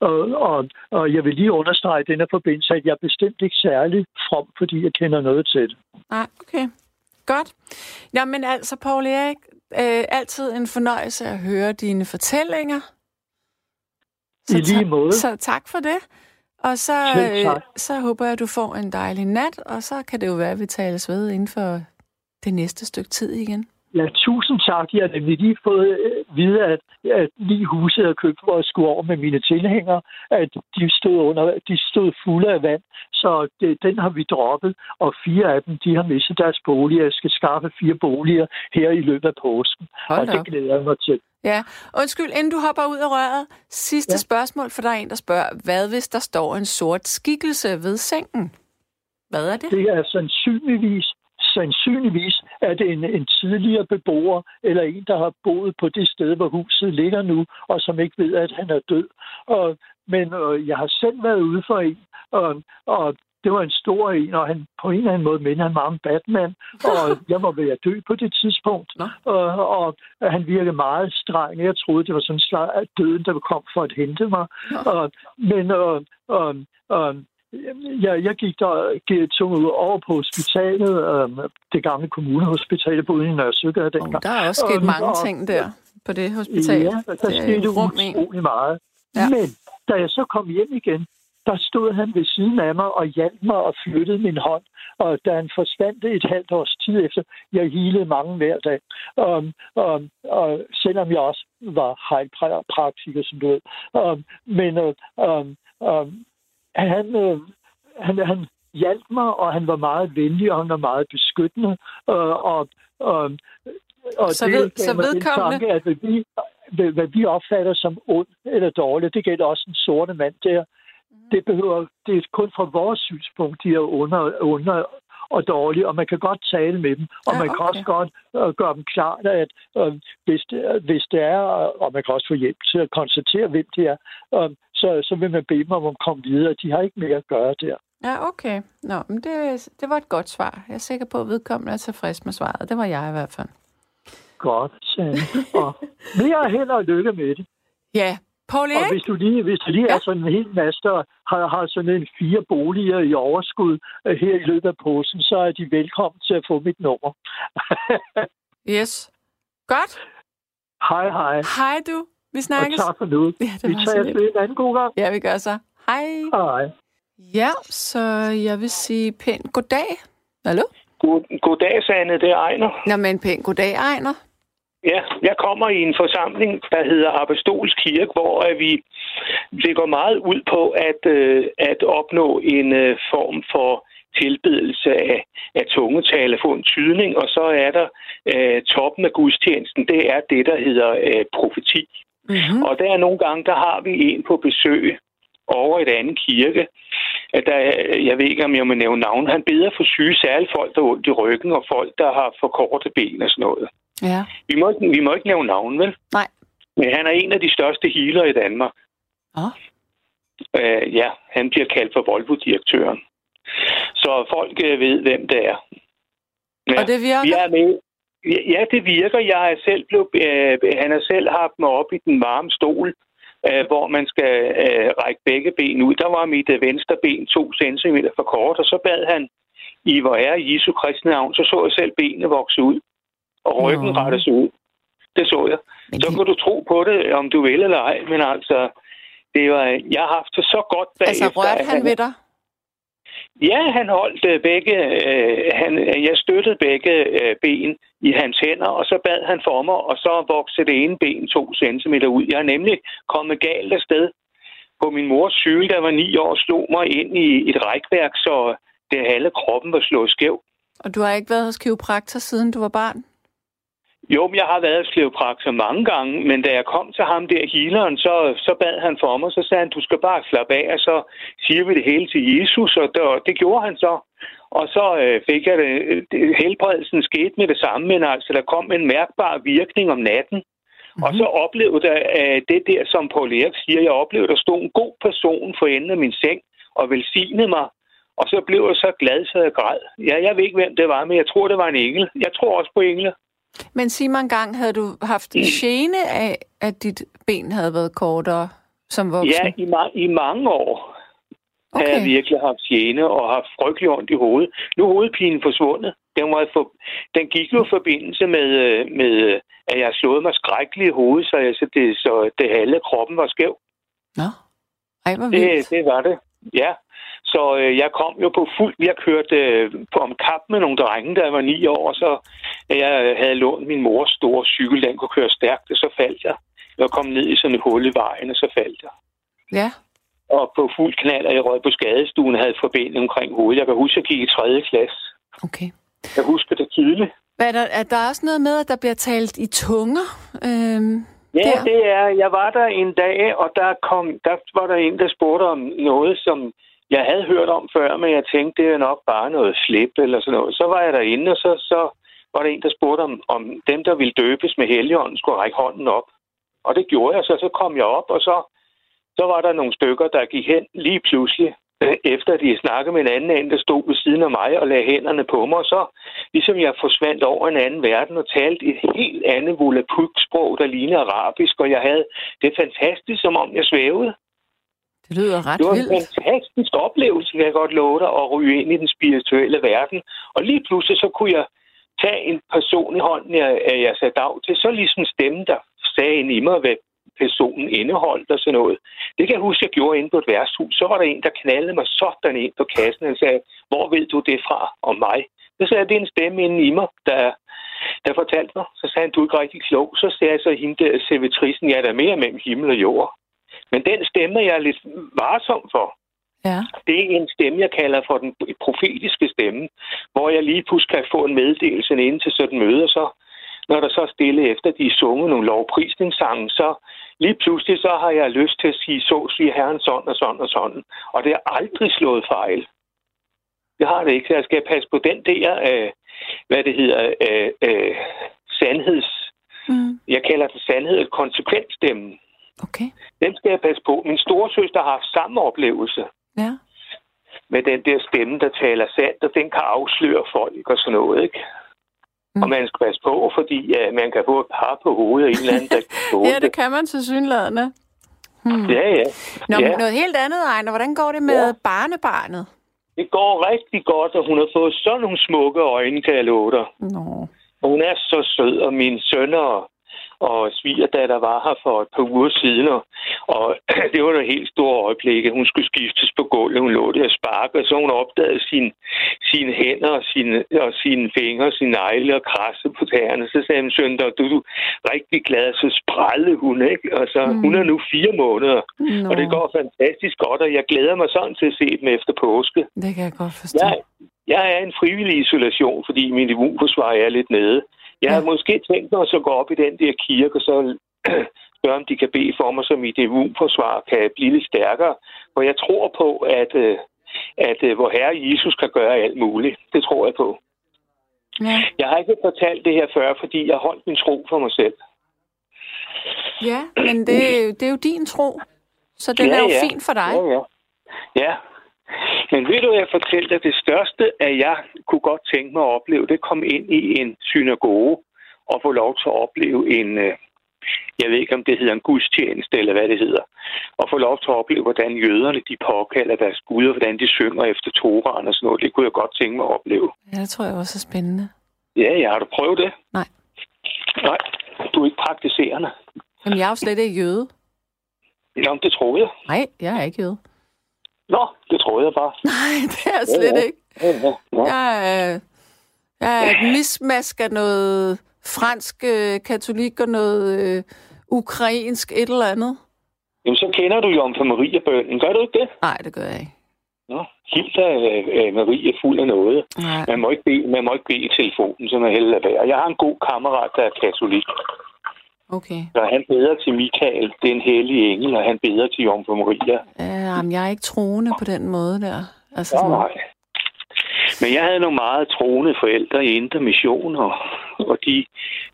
Speaker 4: Og, og, og jeg vil lige understrege i denne forbindelse, at jeg er bestemt ikke særlig from, fordi jeg kender noget til det.
Speaker 2: Nej, okay. Godt. Nå, men altså, Paul Erik, øh, altid en fornøjelse at høre dine fortællinger.
Speaker 4: I lige måde.
Speaker 2: Så tak for det. Og så, øh, så håber jeg, at du får en dejlig nat, og så kan det jo være, at vi tales ved inden for det næste stykke tid igen.
Speaker 4: Ja, tusind tak. Jeg har lige fået øh, vide, at, at lige huset jeg købte, hvor jeg skulle over med mine tilhængere, at de stod, under, de stod fulde af vand. Så det, den har vi droppet, og fire af dem, de har mistet deres boliger. Jeg skal skaffe fire boliger her i løbet af påsken.
Speaker 2: Hold
Speaker 4: og
Speaker 2: da
Speaker 4: det
Speaker 2: op.
Speaker 4: glæder jeg mig til.
Speaker 2: Ja, undskyld, inden du hopper ud af røret. Sidste ja. Spørgsmål, for der er en, der spørger, hvad hvis der står en sort skikkelse ved sengen? Hvad er det?
Speaker 4: Det er sandsynligvis, sandsynligvis er det en, en tidligere beboer, eller en, der har boet på det sted, hvor huset ligger nu, og som ikke ved, at han er død. Og, men øh, jeg har selv været ude for en, og, og det var en stor en, og han på en eller anden måde minder han meget om Batman, og jeg var ved at dø på det tidspunkt. Og, og han virkede meget streng. Jeg troede, det var sådan en slags af døden, der kom for at hente mig. Og, men øh, øh, øh, jeg, jeg gik der gik, tog ud over på hospitalet, øh, det gamle kommunehospital, boede i Nørresøgade
Speaker 2: Oh,
Speaker 4: dengang.
Speaker 2: der er også sket
Speaker 4: Og-
Speaker 2: mange
Speaker 4: og-
Speaker 2: ting der på det hospital.
Speaker 4: Ja, der
Speaker 2: Det
Speaker 4: skete utrolig meget.
Speaker 2: Ja.
Speaker 4: Men da jeg så kom hjem igen, der stod han ved siden af mig og hjalp mig og flyttede min hånd. Og da han forsvandt et halvt års tid efter, jeg hilede mange hver dag. Um, um, og selvom jeg også var heilpraktiker, som du ved. Um, men uh, um, um, han, uh, han, han hjalp mig, og han var meget venlig, og han var meget beskyttende. Uh, og, um, og
Speaker 2: Så
Speaker 4: det
Speaker 2: ved- så vedkommende-
Speaker 4: tanke, at hvad vi, hvad, vi opfatter som ond eller dårligt, det gælder også den sorte mand der. Det behøver, det er kun fra vores synspunkt, de er under, under og dårlige, og man kan godt tale med dem, og
Speaker 2: Ja,
Speaker 4: man kan
Speaker 2: okay.
Speaker 4: også godt øh, gøre dem klart, at øh, hvis, det, hvis det er, og man kan også få hjælp til at konstatere, hvem det er, øh, så, så vil man bede dem om at komme videre. De har ikke mere at gøre der.
Speaker 2: Ja, okay. Nå, men det, det var et godt svar. Jeg er sikker på, at vedkommende er tilfreds med svaret. Det var jeg i hvert fald.
Speaker 4: Godt, Sanne. Og mere held og lykke med det.
Speaker 2: Ja, Paul
Speaker 4: Og
Speaker 2: Erik?
Speaker 4: hvis du lige, hvis du lige
Speaker 2: Ja.
Speaker 4: er sådan en hel masse, der har, har sådan en fire boliger i overskud øh, her i løbet af påsken, så er de velkommen til at få mit nummer.
Speaker 2: Yes. Godt.
Speaker 4: hej, hej.
Speaker 2: Hej du. Vi
Speaker 4: Og
Speaker 2: snakkes.
Speaker 4: tak for nu.
Speaker 2: Ja, det
Speaker 4: Vi tager
Speaker 2: lidt.
Speaker 4: det en anden god gang.
Speaker 2: Ja, vi gør så. Hej.
Speaker 4: Hej.
Speaker 2: Ja, så jeg vil sige pænt goddag. Hallo?
Speaker 5: God, goddag, Sanne. Det er Ejner.
Speaker 2: Nå, men pænt goddag, Ejner.
Speaker 5: Ja, jeg kommer i en forsamling, der hedder Apostolsk Kirke, hvor øh, vi det går meget ud på at, øh, at opnå en øh, form for tilbedelse af, af tungetale, få en tydning, og så er der øh, toppen af gudstjenesten, det er det, der hedder øh, profeti. Mm-hmm. Og der er nogle gange, der har vi en på besøg over et andet kirke. At der, jeg ved ikke, om jeg må nævne navn. Han beder for syge, særligt folk, der er ondt i ryggen, og folk, der har for korte ben og sådan noget.
Speaker 2: Ja.
Speaker 5: Vi må, ikke, vi må ikke nævne navn, vel?
Speaker 2: Nej.
Speaker 5: Men han er en af de største healer i Danmark.
Speaker 2: Oh.
Speaker 5: Øh, ja, han bliver kaldt for Volvo-direktøren. Så folk øh, ved, hvem det er.
Speaker 2: Ja, og det virker?
Speaker 5: Vi er med. Ja, det virker. Jeg er selv blevet, øh, han har selv haft mig op i den varme stol, øh, hvor man skal øh, række begge ben ud. Der var mit øh, venstre ben to centimeter for kort, og så bad han i hvor er Jesu kristne navn, så så jeg selv benene vokse ud, og ryggen Nå. rettes ud. Det så jeg. Men så det... kan du tro på det, om du vil eller ej, men altså, det var, jeg har haft det så godt
Speaker 2: bagefter. Altså rørte han, han ved dig?
Speaker 5: Ja, han holdt øh, begge, øh, han, jeg støttede begge øh, ben i hans hænder, og så bad han for mig, og så voksede det ene ben to centimeter ud. Jeg er nemlig kommet galt afsted på min mors cykel, der var ni år, slog mig ind i et rækværk, så det halve kroppen var slået skæv.
Speaker 2: Og du har ikke været hos kiropraktor, siden du var barn?
Speaker 5: Jo, men jeg har været kiropraktor mange gange, men da jeg kom til ham der, healeren, så, så bad han for mig, så sagde han, du skal bare slappe af, og så siger vi det hele til Jesus, og det, det gjorde han så. Og så øh, fik jeg det, det, helbredelsen skete med det samme, men altså, der kom en mærkbar virkning om natten. Mm-hmm. Og så oplevede jeg øh, det der, som Paul Erik siger, jeg oplevede, at der stod en god person for enden af min seng og velsignede mig. Og så blev jeg så glad, så jeg græd. Ja, jeg ved ikke, hvem det var, men jeg tror, det var en engel. Jeg tror også på engle.
Speaker 2: Men sig mig en gang, havde du haft gene af, at dit ben havde været kortere som voksen?
Speaker 5: Ja, i, ma- i mange år okay. har jeg virkelig haft gene og haft frygtelig ondt i hovedet. Nu er hovedpinen forsvundet. Den, var for, den gik jo i forbindelse med, øh, med, at jeg slået mig skrækkeligt i hovedet, så, jeg, så, det, så det halve kroppen var skæv.
Speaker 2: Nå, ej, hvor
Speaker 5: vildt. Det, det var det, ja. Så øh, jeg kom jo på fuld... Jeg kørte øh, på om kap med nogle drenge, da jeg var ni år, så jeg havde lånt min mors store cykel, den kunne køre stærkt, og så faldt jeg. Jeg kom ned i sådan et hul i vejen, og så faldt jeg.
Speaker 2: Ja.
Speaker 5: Og på fuld knald, og jeg røg på skadestuen, havde forbindelse omkring hovedet. Jeg kan huske, at jeg gik i 3. klasse.
Speaker 2: Okay.
Speaker 5: Jeg husker det tydeligt.
Speaker 2: Hvad er der, er der også noget med, at der bliver talt i tunger? Øhm,
Speaker 5: ja, der? det er. Jeg var der en dag, og der, kom, der var der en, der spurgte om noget, som jeg havde hørt om før, men jeg tænkte, det er nok bare noget slip eller sådan noget. Så var jeg derinde, og så, så var der en, der spurgte, om, om dem, der ville døbes med helligånden, skulle række hånden op. Og det gjorde jeg, så så kom jeg op, og så, så var der nogle stykker, der gik hen lige pludselig, øh, efter de snakkede med en anden en, der stod ved siden af mig og lagde hænderne på mig, og så ligesom jeg forsvandt over en anden verden og talte et helt andet volapuk-sprog, der lignede arabisk, og jeg havde det fantastisk, som om jeg svævede.
Speaker 2: Det lyder ret
Speaker 5: Det var
Speaker 2: vildt.
Speaker 5: en fantastisk oplevelse, kan jeg godt love dig, at ryge ind i den spirituelle verden. Og lige pludselig så kunne jeg tage en person i hånden, jeg, jeg satte af til, så ligesom stemme, der sagde ind i mig, hvad personen indeholdt og sådan noget. Det kan jeg huske, jeg gjorde inde på et værtshus. Så var der en, der knaldede mig sådan ind på kassen og sagde, hvor ved du det fra om mig? Så sagde jeg, det er en stemme inde i mig, der, der fortalte mig. Så sagde han, du er ikke rigtig klog. Så sagde jeg så hende der servitrisen, jeg er der mere mellem himmel og jord. Men den stemme, jeg er lidt varsom for,
Speaker 2: ja.
Speaker 5: det er en stemme, jeg kalder for den profetiske stemme, hvor jeg lige pludselig kan få en meddelelse ind til sådan et møde, og så når der så stille efter, de er sunget nogle lovprisningssange, så lige pludselig så har jeg lyst til at sige, så siger Herren sådan og sådan og sådan. Og det er aldrig slået fejl. Det har det ikke. Så jeg skal passe på den der, øh, hvad det hedder, øh, øh, sandheds... Mm. Jeg kalder det sandhed konsekvensstemmen.
Speaker 2: Okay.
Speaker 5: Den skal jeg passe på. Min store søster har haft samme oplevelse.
Speaker 2: Ja.
Speaker 5: Med den der stemme, der taler sandt, og den kan afsløre folk og sådan noget, ikke? Mm. Og man skal passe på, fordi ja, man kan få et par på hovedet af en eller anden, der
Speaker 2: Ja, det kan man til synlædende.
Speaker 5: Hmm. Ja, ja.
Speaker 2: Nå,
Speaker 5: ja.
Speaker 2: noget helt andet, Ejner. Hvordan går det med ja. barnebarnet?
Speaker 5: Det går rigtig godt, og hun har fået sådan nogle smukke øjne, kan jeg love dig.
Speaker 2: Nå.
Speaker 5: Og hun er så sød, og mine sønner og svigerdatter var her for et par uger siden, og, og det var en helt stor øjeblik. Hun skulle skiftes på gulvet, hun lå der og sparke, og så hun opdagede sine, sine hænder og sine, og sine fingre, sine negle og krasse på tæerne. Så sagde hun, søn, du er rigtig glad, så sprællede hun, ikke? Og så, mm. hun er nu fire måneder, no. og det går fantastisk godt, og jeg glæder mig sådan til at se dem efter påske.
Speaker 2: Det kan jeg godt forstå.
Speaker 5: Jeg, jeg er en frivillig isolation, fordi min immunforsvar er lidt nede. Jeg ja. har måske tænkt mig at så gå op i den der kirke, og så spørge, om de kan bede for mig, så mit immunforsvar kan blive lidt stærkere. For jeg tror på, at, øh, at, at øh, hvor Herre Jesus kan gøre alt muligt. Det tror jeg på. Ja. Jeg har ikke fortalt det her før, fordi jeg holdt min tro for mig selv.
Speaker 2: Ja, men det, det er jo din tro, så den ja, er jo ja. fin for dig.
Speaker 5: Ja, ja. ja, men ved du, jeg fortalte at det største, at jeg kunne godt tænke mig at opleve, det kom ind i en synagoge og få lov til at opleve en, øh, jeg ved ikke om det hedder en gudstjeneste eller hvad det hedder, og få lov til at opleve, hvordan jøderne de påkalder deres gud, og hvordan de synger efter Toraen og sådan noget. Det kunne jeg godt tænke mig at opleve.
Speaker 2: Ja, det tror jeg også er spændende.
Speaker 5: Ja, ja, har du prøvet det?
Speaker 2: Nej.
Speaker 5: Nej, du er ikke praktiserende.
Speaker 2: Jamen, jeg er jo slet ikke jøde.
Speaker 5: Jamen, det tror jeg.
Speaker 2: Nej, jeg er ikke jøde.
Speaker 5: Nå, det troede jeg bare.
Speaker 2: Nej, det er jeg slet ja, ja. ikke. Ja, ja, ja. Jeg, er, jeg er et mismask af noget fransk øh, katolik og noget øh, ukrainsk et eller andet.
Speaker 5: Jamen, så kender du jo om for Maria-bønnen. Gør du ikke det?
Speaker 2: Nej, det gør jeg ikke.
Speaker 5: Nå, Hilda øh, øh, Marie er fuld af noget. Nej. Man må ikke bede, man må ikke bede i telefonen, så man heller være. Jeg har en god kammerat, der er katolik.
Speaker 2: Okay.
Speaker 5: Så han beder til Michael, det er en hellig engel, og han beder til Jomfru Maria.
Speaker 2: Ja, men jeg er ikke troende på den måde der.
Speaker 5: Altså, sådan... nej. Men jeg havde nogle meget troende forældre i Indre Mission, og, og de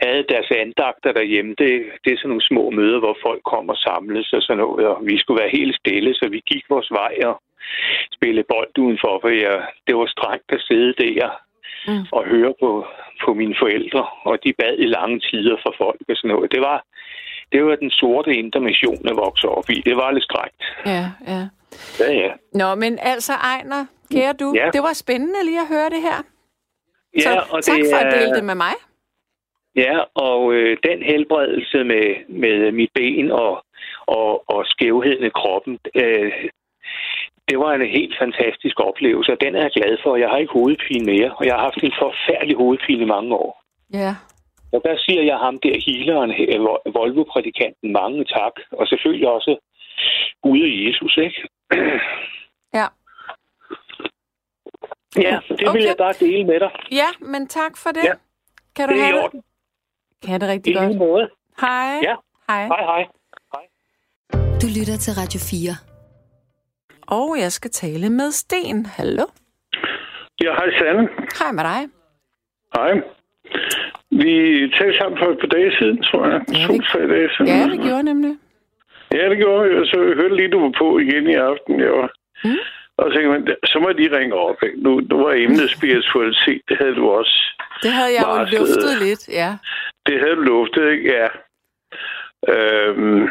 Speaker 5: havde deres andagter derhjemme. Det, det er sådan nogle små møder, hvor folk kommer og samles og sådan noget, og vi skulle være helt stille, så vi gik vores vej og spille bold udenfor, for jeg, det var strengt at sidde der mm. og høre på, på mine forældre, og de bad i lange tider for folk og sådan noget. Det var, det var den sorte intermission, jeg voksede op i. Det var lidt skrækt.
Speaker 2: Ja, ja.
Speaker 5: Ja, ja.
Speaker 2: Nå, men altså, Ejner, kære du, ja. det var spændende lige at høre det her.
Speaker 5: Ja,
Speaker 2: Så
Speaker 5: og
Speaker 2: tak
Speaker 5: det,
Speaker 2: for at dele det med mig.
Speaker 5: Ja, og øh, den helbredelse med, med mit ben og, og, og skævheden i kroppen, øh, det var en helt fantastisk oplevelse, og den er jeg glad for. Jeg har ikke hovedpine mere, og jeg har haft en forfærdelig hovedpine i mange år.
Speaker 2: Ja.
Speaker 5: Og der siger jeg ham der, healeren, Volvo-prædikanten, mange tak. Og selvfølgelig også Gud og Jesus, ikke?
Speaker 2: Ja.
Speaker 5: Ja, det okay. vil jeg bare dele med dig.
Speaker 2: Ja, men tak for det.
Speaker 5: Ja.
Speaker 2: Kan du
Speaker 5: det er
Speaker 2: have
Speaker 5: i orden.
Speaker 2: det? Kan det rigtig
Speaker 5: I
Speaker 2: godt.
Speaker 5: måde.
Speaker 2: Hej.
Speaker 5: Ja.
Speaker 2: Hej.
Speaker 5: Hej, hej. hej.
Speaker 3: Du lytter til Radio 4.
Speaker 2: Og jeg skal tale med Sten. Hallo.
Speaker 6: Ja, hej Sanne.
Speaker 2: Hej med dig.
Speaker 6: Hej. Vi talte sammen for et par dage siden, tror jeg.
Speaker 2: Ja,
Speaker 6: to,
Speaker 2: det-
Speaker 6: tre dage siden.
Speaker 2: Ja, vi gjorde nemlig.
Speaker 6: Ja, det gjorde vi. Og så hørte lige, du var på igen i aften. Jeg var.
Speaker 2: Mm.
Speaker 6: Og så tænkte man, så må de ringe op. Ikke? Nu, nu var emnet spiritualitet. Det havde du også.
Speaker 2: Det havde jeg jo
Speaker 6: Varslet.
Speaker 2: luftet lidt, ja.
Speaker 6: Det havde du luftet, ikke? Ja. Øhm,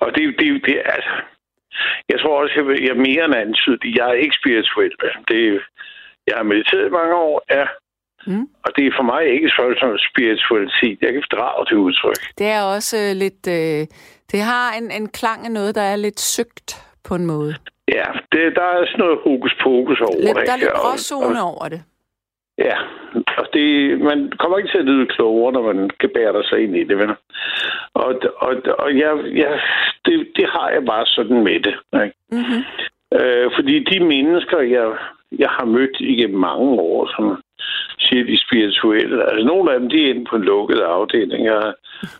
Speaker 6: og det, det, det altså, jeg tror også, jeg, jeg er mere end antydet. Jeg er ikke spirituel. Det, jeg har mediteret i mange år, ja.
Speaker 2: Mm.
Speaker 6: Og det er for mig ikke et spørgsmål om spiritualitet. Jeg kan fordrage det udtryk.
Speaker 2: Det er også øh, lidt... Øh, det har en, en klang af noget, der er lidt søgt på en måde.
Speaker 6: Ja, det, der er sådan noget hokus pokus over
Speaker 2: Lidt,
Speaker 6: det.
Speaker 2: der er lidt gråzone over det.
Speaker 6: Ja, og det, man kommer ikke til at lyde klogere, når man gebærer sig ind i det, venner. Og, og, og jeg, jeg, det, det har jeg bare sådan med det. Ikke?
Speaker 2: Mm-hmm.
Speaker 6: Øh, fordi de mennesker, jeg, jeg har mødt igennem mange år, som siger, de spirituelle, altså nogle af dem, de er inde på en lukket afdeling, og,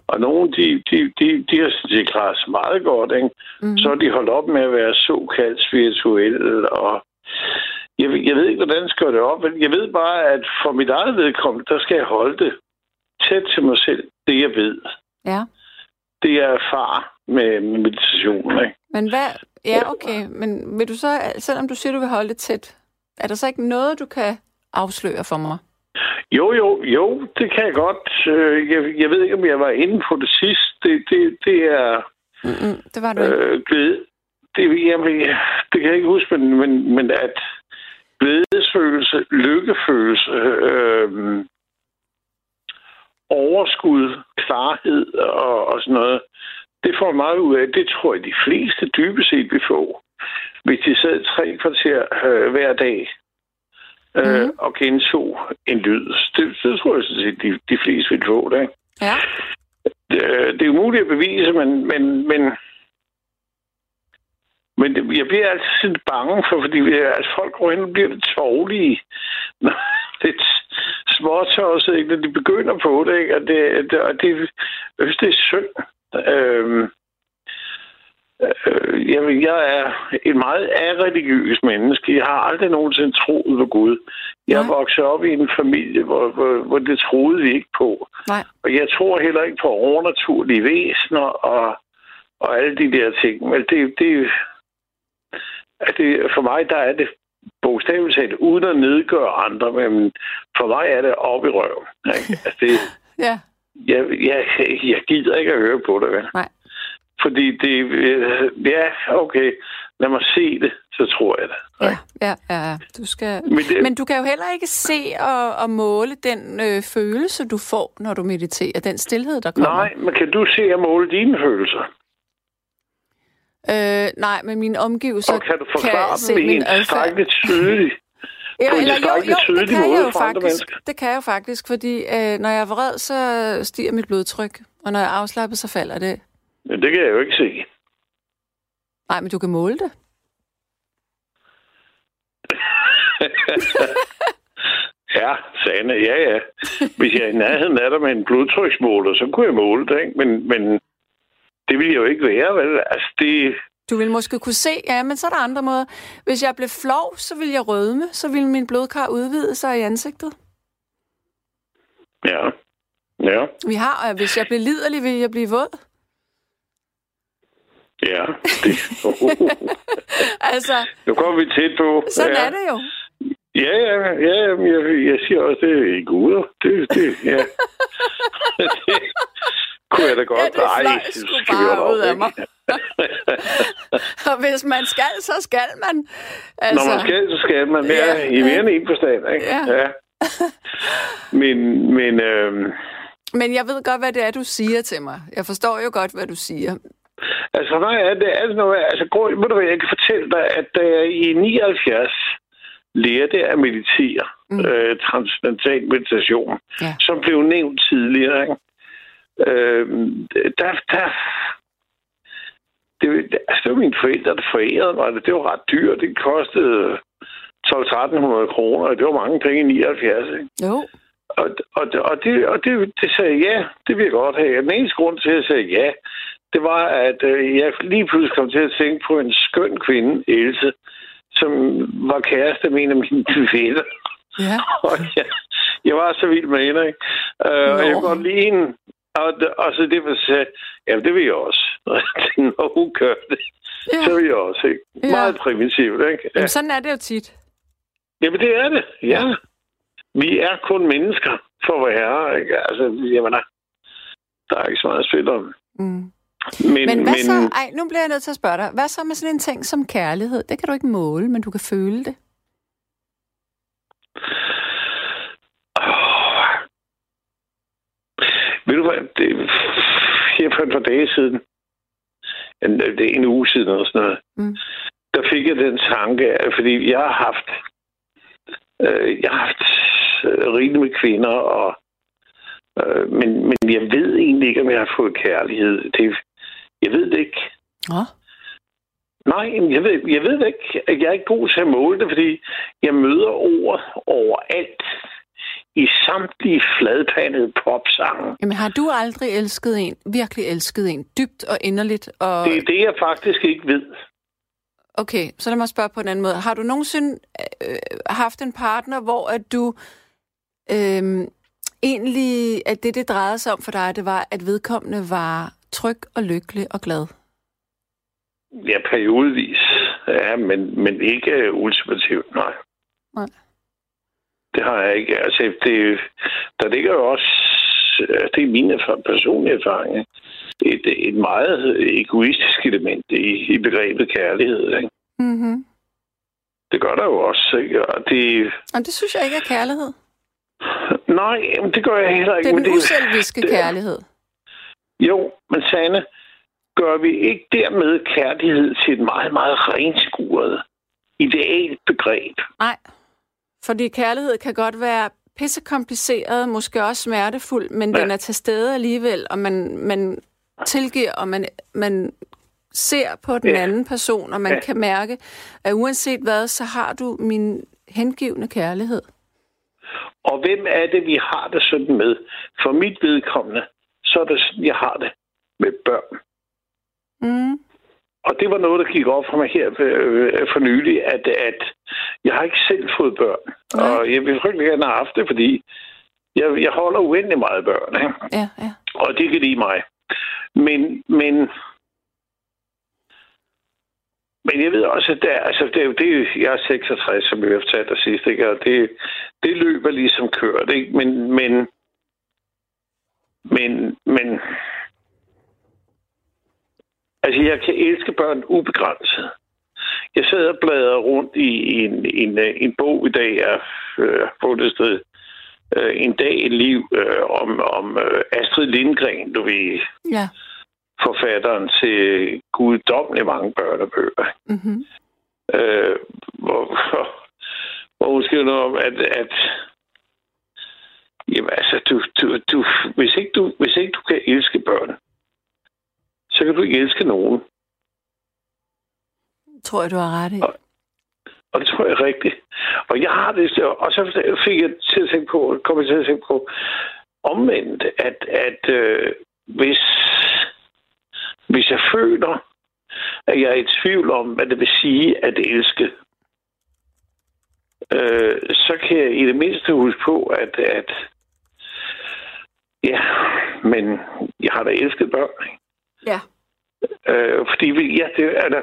Speaker 6: og nogle, de, de, de, de har sådan set klaret sig meget godt, ikke?
Speaker 2: Mm-hmm.
Speaker 6: så er de holdt op med at være såkaldt spirituelle, og jeg, ved- jeg ved ikke, hvordan jeg skal det op, men jeg ved bare, at for mit eget vedkommende, der skal jeg holde det tæt til mig selv, det jeg ved.
Speaker 2: Ja.
Speaker 6: Det jeg erfarer med med meditation, ikke?
Speaker 2: Men hvad... Ja, okay. Men vil du så, selvom du siger, du vil holde det tæt, er der så ikke noget, du kan afsløre for mig?
Speaker 6: Jo, jo, jo, det kan jeg godt. Øh, Jeg, jeg ved ikke, om jeg var inde på det sidst. Det, det, det er
Speaker 2: Mm-mm, det var du ikke.
Speaker 6: øh, glæde. Det, jamen, det kan jeg ikke huske, men, men, men at glædesfølelse, lykkefølelse, øh, overskud, klarhed og, og sådan noget, det får meget ud af. Det tror jeg, de fleste dybest set vil få, hvis de sad tre kvarter øh, hver dag øh, mm. og gentog en lyd. Det, det tror jeg sådan set, de, de fleste vil få det.
Speaker 2: Ja.
Speaker 6: Det, det er umuligt at bevise, men, men, men men det, jeg bliver altid lidt bange for, fordi vi, altså, folk går hen og bliver lidt tårlige. lidt småtårset, ikke? Når de begynder på det, ikke? Og det, det, og det, jeg synes, det er synd. Øhm, øh, jeg, jeg er et meget religiøs menneske. Jeg har aldrig nogensinde troet på Gud. Jeg er vokset op i en familie, hvor, hvor, hvor det troede vi ikke på.
Speaker 2: Nej.
Speaker 6: Og jeg tror heller ikke på overnaturlige væsener og, og alle de der ting. Men det, det, at det, for mig, der er det bogstaveligt talt, uden at nedgøre andre, men for mig er det op i røven. Ikke? Altså det,
Speaker 2: Ja.
Speaker 6: jeg, jeg, jeg gider ikke at høre på det, vel?
Speaker 2: Nej.
Speaker 6: Fordi det, ja, okay, lad mig se det, så tror jeg det.
Speaker 2: Ja, ja, ja. ja. Du skal...
Speaker 6: Men det-
Speaker 2: Men du kan jo heller ikke se og, og måle den øh, følelse, du får, når du mediterer. Den stillhed, der kommer.
Speaker 6: Nej, men kan du se og måle dine følelser?
Speaker 2: Øh, nej, men mine omgivelser
Speaker 6: Og kan du forklare
Speaker 2: se
Speaker 6: dem
Speaker 2: min adfærd.
Speaker 6: tilstrækkeligt tydelig?
Speaker 2: Ja,
Speaker 6: på en
Speaker 2: eller jo, jo, det kan
Speaker 6: måde
Speaker 2: jeg jo
Speaker 6: for andre
Speaker 2: faktisk.
Speaker 6: mennesker?
Speaker 2: Det kan jeg jo faktisk, fordi øh, når jeg er vred, så stiger mit blodtryk. Og når jeg er afslappet, så falder det.
Speaker 6: Men det kan jeg jo ikke se.
Speaker 2: Nej, men du kan måle det.
Speaker 6: Ja, Sanne, ja, ja. Hvis jeg er i nærheden af dig med en blodtryksmåler, så kunne jeg måle det, ikke? Men, men det ville jeg jo ikke være, vel? Altså, det...
Speaker 2: Du vil måske kunne se, ja, men så er der andre måder. Hvis jeg blev flov, så vil jeg rødme, så vil min blodkar udvide sig i ansigtet.
Speaker 6: Ja. Ja,
Speaker 2: Vi har, og hvis jeg bliver liderlig, vil jeg blive våd.
Speaker 6: ja. Det...
Speaker 2: Altså,
Speaker 6: nu kommer vi tæt på.
Speaker 2: sådan
Speaker 6: ja.
Speaker 2: er det jo.
Speaker 6: Ja, ja, ja, jeg, jeg siger også, det er guder. Det, det, ja. det kunne jeg da godt.
Speaker 2: Ja, det fløj
Speaker 6: vi
Speaker 2: bare ud af mig. Og hvis man skal, så skal man.
Speaker 6: Altså... Når man skal, så skal man være
Speaker 2: Ja,
Speaker 6: i mere end en forstand, ikke?
Speaker 2: Ja.
Speaker 6: ja. Men, men øhm,
Speaker 2: Men jeg ved godt, hvad det er, du siger til mig. Jeg forstår jo godt, hvad du siger.
Speaker 6: altså for mig er det altså noget, altså gå, ved du hvad, jeg kan fortælle dig, at da jeg i 79 lærte at meditere, mm. øh, transcendental meditation,
Speaker 2: Ja.
Speaker 6: som blev nævnt tidligere, ikke? Øh, der, der, det, altså, det var mine forældre, der forærede mig det. Det var ret dyrt. Det kostede 12-1300 kroner, og det var mange penge i 79. Ikke?
Speaker 2: Jo.
Speaker 6: Og, og, og, det, og det, det sagde ja, det vil jeg godt have. Den eneste grund til, at jeg sagde ja, det var, at øh, jeg lige pludselig kom til at tænke på en skøn kvinde, Else, som var kæreste med en af mine venner.
Speaker 2: Ja.
Speaker 6: Og jeg, jeg var så vild med hende, ikke? Øh, og jeg kunne godt lide hende. Og, og så det var så, ja, det vil jeg også. Når hun gør det,
Speaker 2: Ja.
Speaker 6: så vil jeg også, ikke?
Speaker 2: Ja.
Speaker 6: Meget primitivt, ikke? Ja.
Speaker 2: Jamen, sådan er det jo tit.
Speaker 6: Jamen, det er det, ja. Vi er kun mennesker for at være, ikke? Altså, jeg mener, der er ikke så meget at spille om.
Speaker 2: Mm.
Speaker 6: Men,
Speaker 2: Men hvad
Speaker 6: men,
Speaker 2: så? Ej, nu bliver jeg nødt til at spørge dig. Hvad så med sådan en ting som kærlighed? Det kan du ikke måle, men du kan føle det.
Speaker 6: Ved du hvad, det, her for et par dage siden, en, det er en uge siden eller sådan noget,
Speaker 2: Mm.
Speaker 6: der fik jeg den tanke, fordi jeg har haft, øh, jeg har haft øh, rigeligt med kvinder, og, øh, men, men jeg ved egentlig ikke, om jeg har fået kærlighed. Det, jeg ved det ikke.
Speaker 2: Nå.
Speaker 6: Nej, jeg ved, jeg ved det ikke. Jeg er ikke god til at måle det, fordi jeg møder ord overalt i samtlige fladpandede popsange.
Speaker 2: Jamen, har du aldrig elsket en, virkelig elsket en, dybt og inderligt? Og...
Speaker 6: Det er det, jeg faktisk ikke ved.
Speaker 2: Okay, så lad mig spørge på en anden måde. Har du nogensinde øh, haft en partner, hvor at du øh, egentlig, at det, det drejede sig om for dig, det var, at vedkommende var tryg og lykkelig og glad?
Speaker 6: Ja, periodevis. Ja, men, men ikke ultimativt, nej.
Speaker 2: Nej.
Speaker 6: Det har jeg ikke. Altså, det, der ligger jo også, øh, det er min erfaring, personlige erfaring, ikke? et, et meget egoistisk element i, i begrebet kærlighed. Ikke?
Speaker 2: Mm-hmm.
Speaker 6: Det gør der jo også, ikke? Og det,
Speaker 2: Og det synes jeg ikke er kærlighed.
Speaker 6: Nej, jamen, det gør jeg heller ikke.
Speaker 2: Det er den uselviske
Speaker 6: det-
Speaker 2: kærlighed.
Speaker 6: Jo, men Sanne, gør vi ikke dermed kærlighed til et meget, meget renskuret idealbegreb?
Speaker 2: Nej, fordi kærlighed kan godt være pissekompliceret, måske også smertefuld, men ja. Den er til stede alligevel, og man, man tilgiver, og man, man ser på den
Speaker 6: Ja.
Speaker 2: anden person, og man
Speaker 6: Ja.
Speaker 2: kan mærke, at uanset hvad, så har du min hengivende kærlighed.
Speaker 6: Og hvem er det, vi har det sådan med? For mit vedkommende, så er det sådan, jeg har det med børn.
Speaker 2: Mm.
Speaker 6: Og det var noget, der gik op for mig her øh, for nylig, at, at jeg har ikke selv fået børn.
Speaker 2: Nej.
Speaker 6: Og jeg vil frygtelig gerne have haft det, fordi jeg, jeg holder uendelig meget børn. Ikke?
Speaker 2: Ja, ja.
Speaker 6: Og det kan lide mig. Men, men, men jeg ved også, at der, altså, det, er jo- det, jeg er 66, som jeg fortalte dig sidst, ikke? og det, det løber ligesom kørt. Ikke? Men, men, men, men, altså jeg kan elske børn ubegrænset. Jeg sad og bladrede rundt i, i en, en, øh, en bog i dag, jeg har fundet et sted, øh, en dag et liv øh, om, om øh, Astrid Lindgren, du ved,
Speaker 2: ja.
Speaker 6: forfatteren til guddommeligt mange børnebøger.
Speaker 2: Mm-hmm.
Speaker 6: Øh, hvor, hvor hun skriver noget om, at, at jamen, altså, du, du, du, hvis, ikke du, hvis ikke du kan elske børn, så kan du ikke elske nogen.
Speaker 2: Tror jeg, du har ret i.
Speaker 6: Og det tror jeg er rigtigt. Og jeg har det, og så fik jeg til at tænke på, kom jeg til at tænke på, omvendt, at, at øh, hvis, hvis jeg føler, at jeg er i tvivl om, hvad det vil sige at elske, øh, så kan jeg i det mindste huske på, at, at ja, men jeg har da elsket børn. Ikke?
Speaker 2: Ja.
Speaker 6: Øh, fordi vi, ja, det, altså,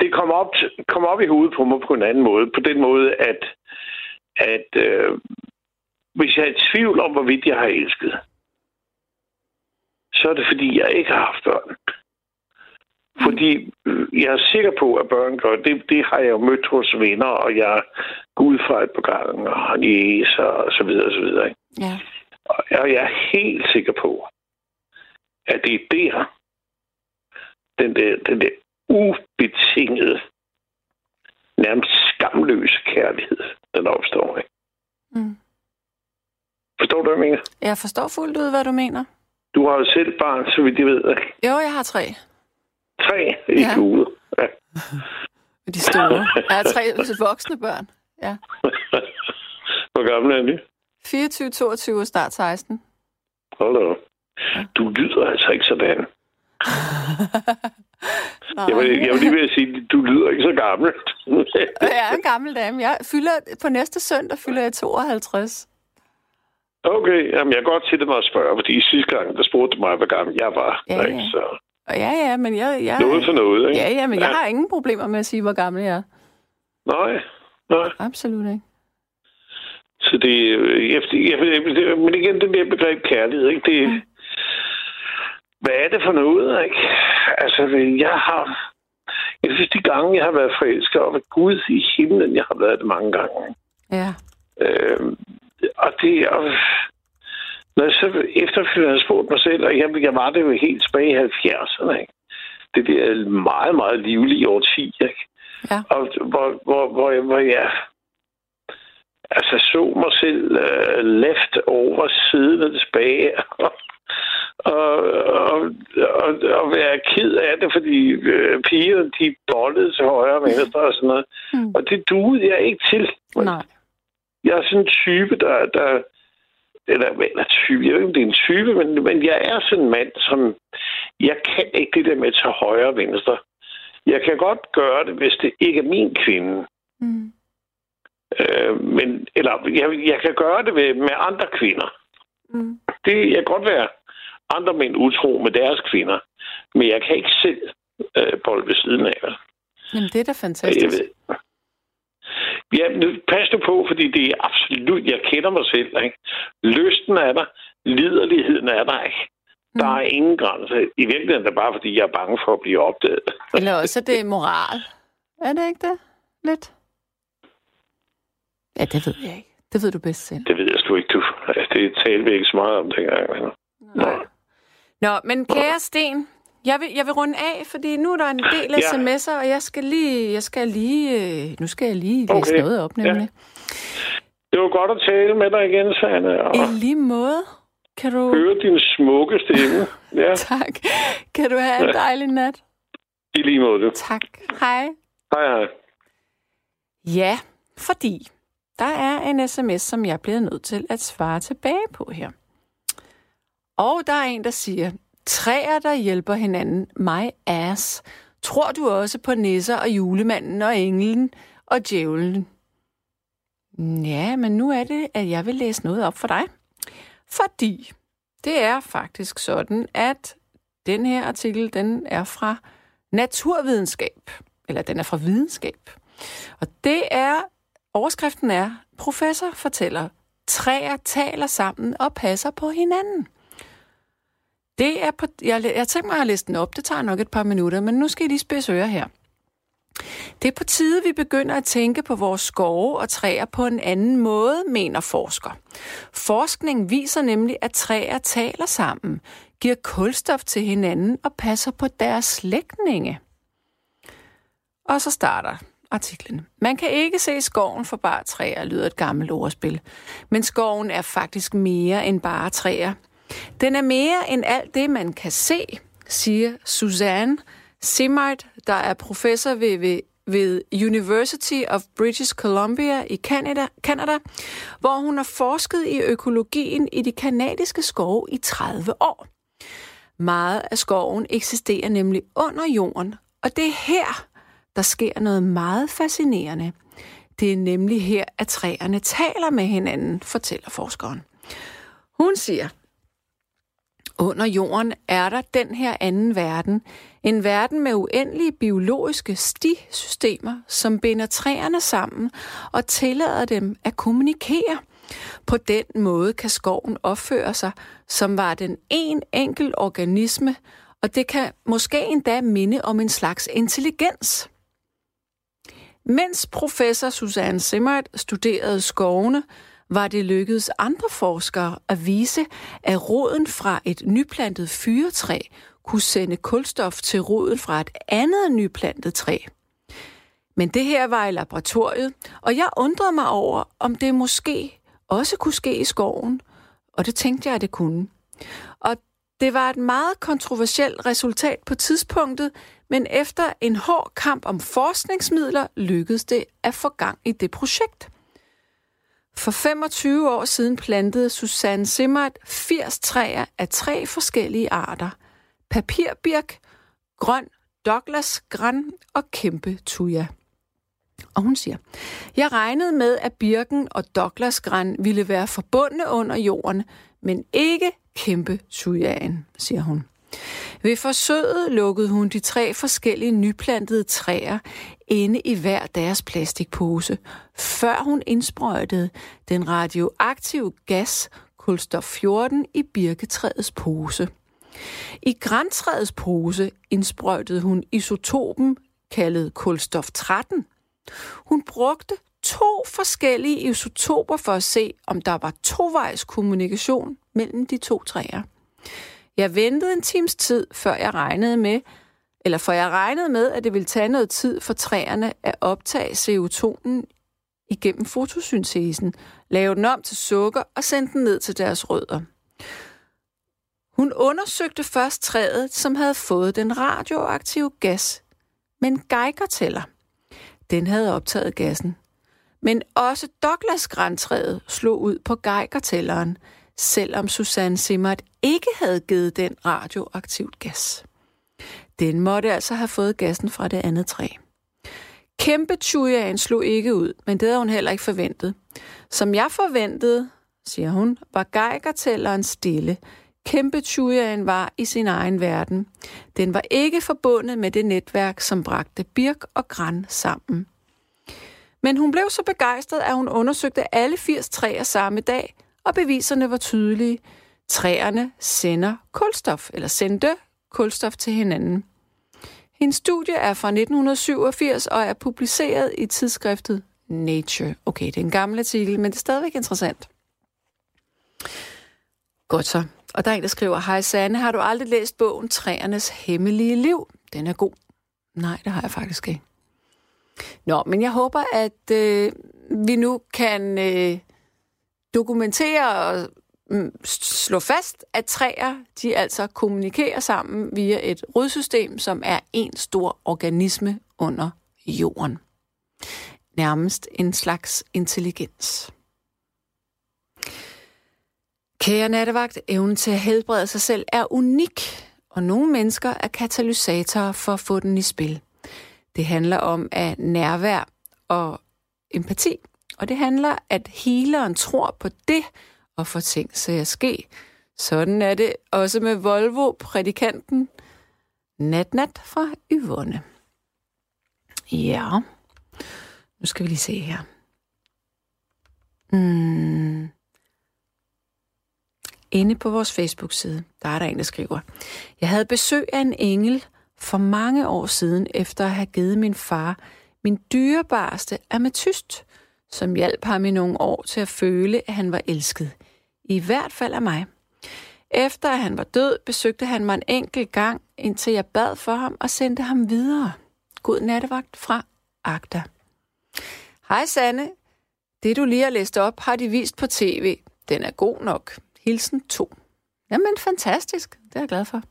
Speaker 6: det kom op, kom op i hovedet på mig på en anden måde. På den måde, at, at øh, hvis jeg er i tvivl om, hvorvidt jeg har elsket, så er det fordi, jeg ikke har haft børn. Fordi øh, jeg er sikker på, at børn gør det. Det har jeg jo mødt hos venner, og jeg er gud fra et par gange, og næser, og så videre, og så videre. Ikke?
Speaker 2: Ja.
Speaker 6: Og jeg er helt sikker på, at det er der, den der, den der ubetingede, nærmest skamløse kærlighed, den opstår. Ikke?
Speaker 2: Mm.
Speaker 6: Forstår du, hvad jeg mener?
Speaker 2: Jeg forstår fuldt ud, hvad du mener.
Speaker 6: Du har jo selv barn, så vidt jeg ved. Ikke?
Speaker 2: Jo, jeg har tre.
Speaker 6: Tre i
Speaker 2: Ja.
Speaker 6: uge. Ja.
Speaker 2: De store. Jeg har tre voksne børn. Ja.
Speaker 6: Hvor gammel er de?
Speaker 2: 24, 22 og snart 16.
Speaker 6: Hold da. Du lyder altså ikke sådan. Jeg vil, jeg vil lige ved at sige, du lyder ikke så gammel.
Speaker 2: Jeg er en gammel dame. Jeg fylder, på næste søndag fylder jeg 52.
Speaker 6: okay, jamen jeg kan godt sætte mig og spørge, fordi sidste gang, der spurgte du mig, hvor gammel jeg var.
Speaker 2: Ja,
Speaker 6: ikke? Så
Speaker 2: ja, ja, men jeg... jeg
Speaker 6: noget for noget, ikke?
Speaker 2: Ja, ja, men jeg
Speaker 6: Ja.
Speaker 2: har ingen problemer med at sige, hvor gammel jeg er.
Speaker 6: Nej, nej.
Speaker 2: Absolut ikke.
Speaker 6: Så det, øh, jeg, jeg, jeg, men igen, det der begreb kærlighed, ikke? Det,
Speaker 2: Mm.
Speaker 6: Hvad er det for noget, ikke? Altså, jeg har, jeg synes, de gange, jeg har været forelsket, og ved Gud i himlen, jeg har været det mange gange.
Speaker 2: Ja.
Speaker 6: Øh, og det, og, når jeg så efterfølgende har spurgt mig selv, og jeg, jeg var det jo helt tilbage i 70'erne, ikke? Det der meget, meget livlige årti, ikke?
Speaker 2: Ja.
Speaker 6: Og hvor, hvor, hvor, jeg, hvor jeg altså så mig selv uh, left over siddende tilbage og, og, og, og, være ked af det, fordi uh, pigerne, de bollede til højre og venstre og sådan noget.
Speaker 2: Mm.
Speaker 6: Og det duede jeg ikke til.
Speaker 2: Nej.
Speaker 6: Jeg er sådan en type, der... der eller, eller type, jeg ved ikke, om det er en type, men, men jeg er sådan en mand, som... Jeg kan ikke det der med at tage højre og venstre. Jeg kan godt gøre det, hvis det ikke er min kvinde.
Speaker 2: Mm.
Speaker 6: Øh, men, eller jeg, jeg kan gøre det med, med andre kvinder.
Speaker 2: Mm.
Speaker 6: Det jeg kan godt være andre mænd utro med deres kvinder. Men jeg kan ikke selv øh, bolle ved siden af.
Speaker 2: Jamen, det er da
Speaker 6: Jeg
Speaker 2: fantastisk.
Speaker 6: ved. Ja, pas nu på, fordi det er absolut, jeg kender mig selv. Ikke? Lysten er der, liderligheden er der ikke. Der er ingen grænse. I virkeligheden er det bare, fordi jeg er bange for at blive opdaget.
Speaker 2: Eller også, det er moral. Er det ikke det? Lidt? Ja, det ved jeg ikke. Det ved du bedst selv.
Speaker 6: Det ved jeg sgu ikke, du. Altså, det talte vi ikke så meget om dengang. Men...
Speaker 2: Nej. Nå, men kære Sten, jeg vil, jeg vil runde af, fordi nu er der en del
Speaker 6: Ja.
Speaker 2: sms'er, og jeg skal lige, jeg skal lige, øh, nu skal jeg lige læse
Speaker 6: Okay.
Speaker 2: noget op, nemlig.
Speaker 6: Det var godt at tale med dig igen, Sanne, og
Speaker 2: I lige måde. Kan du...
Speaker 6: høre din smukke stemme. Ja,
Speaker 2: Tak. Kan du have en dejlig nat?
Speaker 6: i lige måde. du.
Speaker 2: Tak. Hej.
Speaker 6: Hej, hej.
Speaker 2: Ja, fordi der er en sms, som jeg bliver nødt til at svare tilbage på her. Og der er en, der siger, træer, der hjælper hinanden, my ass. Tror du også på nisser og julemanden og englen og djævlen? Ja, men nu er det, at jeg vil læse noget op for dig. Fordi det er faktisk sådan, at den her artikel, den er fra naturvidenskab. Eller den er fra videnskab. Og det er, overskriften er, professor fortæller, træer taler sammen og passer på hinanden. Det er på, jeg, jeg tænker mig at læse den op, det tager nok et par minutter, men nu skal I lige spidse ører her. Det er på tide, vi begynder at tænke på vores skove og træer på en anden måde, mener forsker. Forskning viser nemlig, at træer taler sammen, giver kulstof til hinanden og passer på deres slægtninge. Og så starter artiklen. Man kan ikke se skoven for bare træer, lyder et gammelt ordspil. Men skoven er faktisk mere end bare træer. Den er mere end alt det, man kan se, siger Suzanne Simard, der er professor ved, ved, ved University of British Columbia i Canada, Canada, hvor hun har forsket i økologien i de kanadiske skove i 30 år. Meget af skoven eksisterer nemlig under jorden, og det er her, der sker noget meget fascinerende. Det er nemlig her, at træerne taler med hinanden, fortæller forskeren. Hun siger, under jorden er der den her anden verden. En verden med uendelige biologiske stisystemer, som binder træerne sammen og tillader dem at kommunikere. På den måde kan skoven opføre sig, som var den en enkel organisme, og det kan måske endda minde om en slags intelligens. Mens professor Susanne Simmert studerede skovene, var det lykkedes andre forskere at vise, at roden fra et nyplantet fyretræ kunne sende kulstof til roden fra et andet nyplantet træ. Men det her var i laboratoriet, og jeg undrede mig over, om det måske også kunne ske i skoven, og det tænkte jeg, at det kunne. Og det var et meget kontroversielt resultat på tidspunktet, men efter en hård kamp om forskningsmidler lykkedes det at få gang i det projekt. For 25 år siden plantede Susanne Simmert 80 træer af tre forskellige arter. Papirbirk, grøn Douglas gran og kæmpe tuja. Og hun siger, jeg regnede med, at birken og Douglas gran ville være forbundne under jorden, men ikke kæmpe tujaen, siger hun. Ved forsøget lukkede hun de tre forskellige nyplantede træer inde i hver deres plastikpose, før hun indsprøjtede den radioaktive gas kulstof 14 i birketræets pose. I græntræets pose indsprøjtede hun isotopen kaldet kulstof 13. Hun brugte to forskellige isotoper for at se, om der var tovejs kommunikation mellem de to træer. Jeg ventede en times tid, før jeg regnede med, eller for jeg regnede med, at det ville tage noget tid for træerne at optage CO2'en igennem fotosyntesen, lave den om til sukker og sende den ned til deres rødder. Hun undersøgte først træet, som havde fået den radioaktive gas, men Geiger-tæller. Den havde optaget gassen. Men også douglas grantræet slog ud på geigertælleren, selvom Susanne Simmert ikke havde givet den radioaktivt gas. Den måtte altså have fået gassen fra det andet træ. Kæmpe tujaen slog ikke ud, men det havde hun heller ikke forventet. Som jeg forventede, siger hun, var geigertælleren stille. Kæmpe tujaen var i sin egen verden. Den var ikke forbundet med det netværk, som bragte Birk og Gran sammen. Men hun blev så begejstret, at hun undersøgte alle 80 træer samme dag, og beviserne var tydelige. Træerne sender kulstof, eller sendte kulstof til hinanden. Hendes studie er fra 1987 og er publiceret i tidsskriftet Nature. Okay, det er en gammel artikel, men det er stadigvæk interessant. Godt så. Og der er en, der skriver, Hej Sanne, har du aldrig læst bogen Træernes Hemmelige Liv? Den er god. Nej, det har jeg faktisk ikke. Nå, men jeg håber, at øh, vi nu kan øh, dokumentere og Mm, slå fast, at træer, de altså kommunikerer sammen via et rodsystem, som er en stor organisme under jorden. Nærmest en slags intelligens. Kære nattevagt, evnen til at helbrede sig selv er unik, og nogle mennesker er katalysatorer for at få den i spil. Det handler om at nærvær og empati, og det handler, at healeren tror på det og får ting til at ske. Sådan er det også med Volvo-prædikanten Nat-Nat fra Yvonne. Ja, nu skal vi lige se her. Mm. Inde på vores Facebook-side, der er der en, der skriver, Jeg havde besøg af en engel for mange år siden, efter at have givet min far min dyrebarste ametyst, som hjalp ham i nogle år til at føle, at han var elsket. I hvert fald af mig. Efter at han var død, besøgte han mig en enkelt gang, indtil jeg bad for ham og sendte ham videre. God nattevagt fra Agda. Hej Sanne. Det du lige har læst op, har de vist på tv. Den er god nok. Hilsen 2. Jamen, fantastisk. Det er jeg glad for.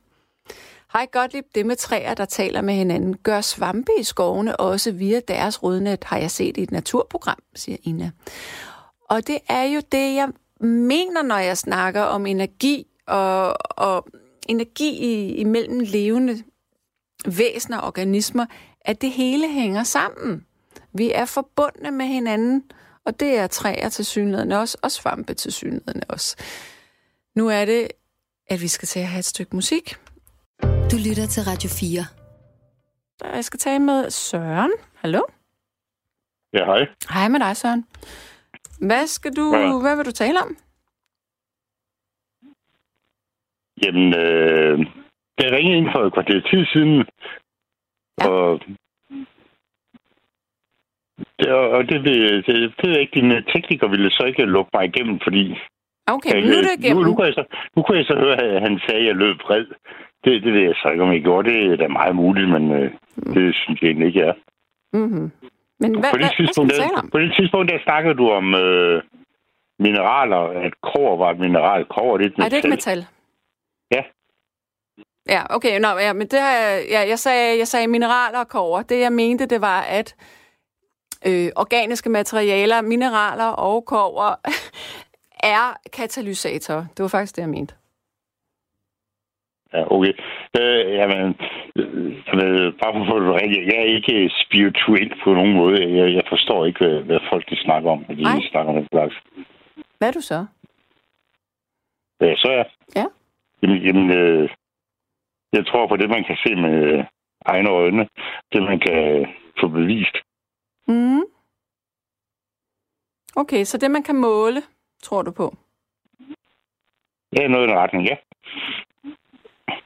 Speaker 2: Hej Gottlieb, det med træer, der taler med hinanden, gør svampe i skovene også via deres rodnet, har jeg set i et naturprogram, siger Ina. Og det er jo det, jeg mener, når jeg snakker om energi og, og energi i, imellem levende væsener og organismer, at det hele hænger sammen. Vi er forbundne med hinanden, og det er træer til synligheden også, og svampe til synligheden også. Nu er det, at vi skal til at have et stykke musik.
Speaker 3: Du lytter til Radio 4.
Speaker 2: Jeg skal tale med Søren. Hallo?
Speaker 7: Ja, hej.
Speaker 2: Hej med dig, Søren. Hvad skal du,
Speaker 7: Ja.
Speaker 2: hvad vil du tale om?
Speaker 7: Jamen, øh, jeg ringede ind for et kvarter tid siden,
Speaker 2: Ja.
Speaker 7: og det, og det, det, det, det er ikke, dine teknikere ville så ikke lukke mig igennem, fordi...
Speaker 2: Okay, men nu er det
Speaker 7: nu,
Speaker 2: igennem.
Speaker 7: nu, kunne jeg så, nu kunne jeg så høre, at han sagde, at jeg løb vred. Det, det ved jeg så ikke, om jeg gjorde. Det er da meget muligt, men øh, det synes jeg egentlig ikke er.
Speaker 2: Mm-hmm. Men hvad,
Speaker 7: på,
Speaker 2: hvad,
Speaker 7: det
Speaker 2: hvad
Speaker 7: tidspunkt,
Speaker 2: tale
Speaker 7: der, på det tidspunkt, der snakkede du om øh, mineraler, at kover var et mineral. Det er et
Speaker 2: Nej, det er ikke
Speaker 7: metal.
Speaker 2: metal.
Speaker 7: Ja.
Speaker 2: Ja, okay. Nå, ja, men det jeg, ja, jeg, sagde, jeg sagde mineraler og kover. Det, jeg mente, det var, at øh, organiske materialer, mineraler og kover er katalysatorer. Det var faktisk det, jeg mente.
Speaker 7: Ja, okay. Øh, jamen, øh, øh, bare for at få det rigtigt. Jeg er ikke spirituel på nogen måde. Jeg, jeg forstår ikke, hvad, hvad folk de snakker om, når de
Speaker 2: Nej.
Speaker 7: snakker om den slags.
Speaker 2: Hvad er du så?
Speaker 7: Ja, så er jeg.
Speaker 2: Ja.
Speaker 7: Jamen, jamen øh, jeg tror på det, man kan se med egne øjne. Det, man kan få bevist.
Speaker 2: Mm. Okay, så det, man kan måle, tror du på?
Speaker 7: Ja, noget i den retning, ja.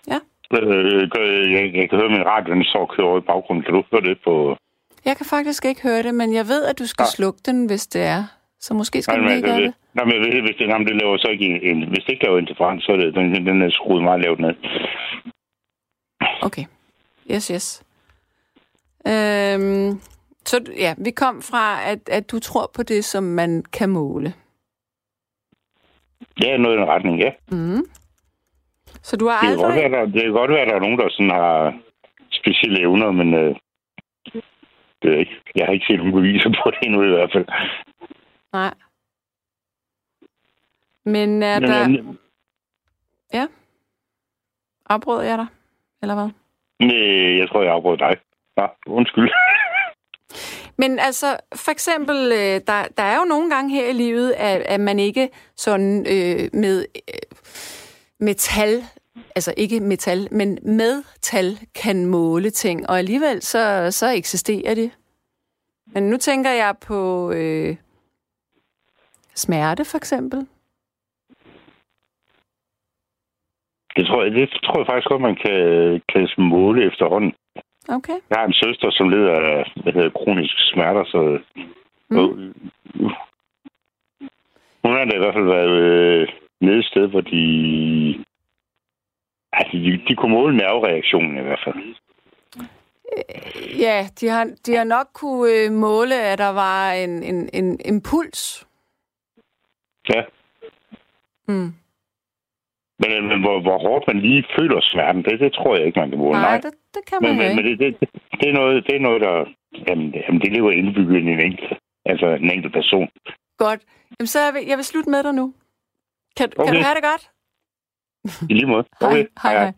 Speaker 2: Ja.
Speaker 7: Øh, jeg, jeg kan høre min radio, den og kører i baggrunden. Kan du høre det på...
Speaker 2: Jeg kan faktisk ikke høre det, men jeg ved, at du skal
Speaker 7: Nej.
Speaker 2: slukke den, hvis det er. Så måske skal
Speaker 7: Nej,
Speaker 2: du
Speaker 7: jeg
Speaker 2: gøre det.
Speaker 7: Nej, men ved, hvis det, jamen, det laver så ikke en, en, hvis det ikke laver interferens, så er det, den, den er skruet meget lavt ned.
Speaker 2: Okay. Yes, yes. Øhm, så ja, vi kom fra, at, at du tror på det, som man kan måle.
Speaker 7: Ja, noget i den retning, ja.
Speaker 2: Mm. Så du har
Speaker 7: Det kan, godt
Speaker 2: aldrig...
Speaker 7: være, der, det kan godt være, at der er nogen, der sådan har specielle evner, men øh, det er ikke. Jeg har ikke set nogen beviser på det endnu i hvert fald.
Speaker 2: Nej. Men er
Speaker 7: Men,
Speaker 2: der...
Speaker 7: øh,
Speaker 2: Afbrød jeg dig? Eller hvad?
Speaker 7: nej, jeg tror, jeg afbrød dig. Ja, undskyld.
Speaker 2: Men altså, for eksempel, øh, der, der er jo nogle gange her i livet, at, at man ikke sådan øh, med metal, altså ikke metal, men med tal kan måle ting, og alligevel så, så eksisterer det. Men nu tænker jeg på øh, smerte, for eksempel.
Speaker 7: Det tror jeg, det tror jeg faktisk godt, man kan, kan måle efterhånden.
Speaker 2: Okay.
Speaker 7: Jeg har en søster, som lider af hvad hedder, kroniske smerter, så...
Speaker 2: Mm.
Speaker 7: Hun har da i hvert fald været øh, nede et sted, hvor de... Altså, de, de kunne måle nervereaktionen i hvert fald.
Speaker 2: Ja, de har, de har nok kunne øh, måle, at der var en, en, en impuls.
Speaker 7: Ja.
Speaker 2: Mm.
Speaker 7: Men, øh, men hvor, hvor hårdt man lige føler smerten, det, det tror jeg ikke, man kan måle.
Speaker 2: Nej, det, det kan man
Speaker 7: men,
Speaker 2: ikke.
Speaker 7: men det, det, det, er noget, det er noget, der... Jamen, det, jamen, det lever indbygget i en enkelt, altså en enkelt person.
Speaker 2: Godt. Jamen, så jeg vil, jeg vil slutte med dig nu. Kan, okay. kan
Speaker 7: Okay.
Speaker 2: du have det godt?
Speaker 7: I lige måde.
Speaker 2: Hej,
Speaker 7: Okay.
Speaker 2: hej, hej.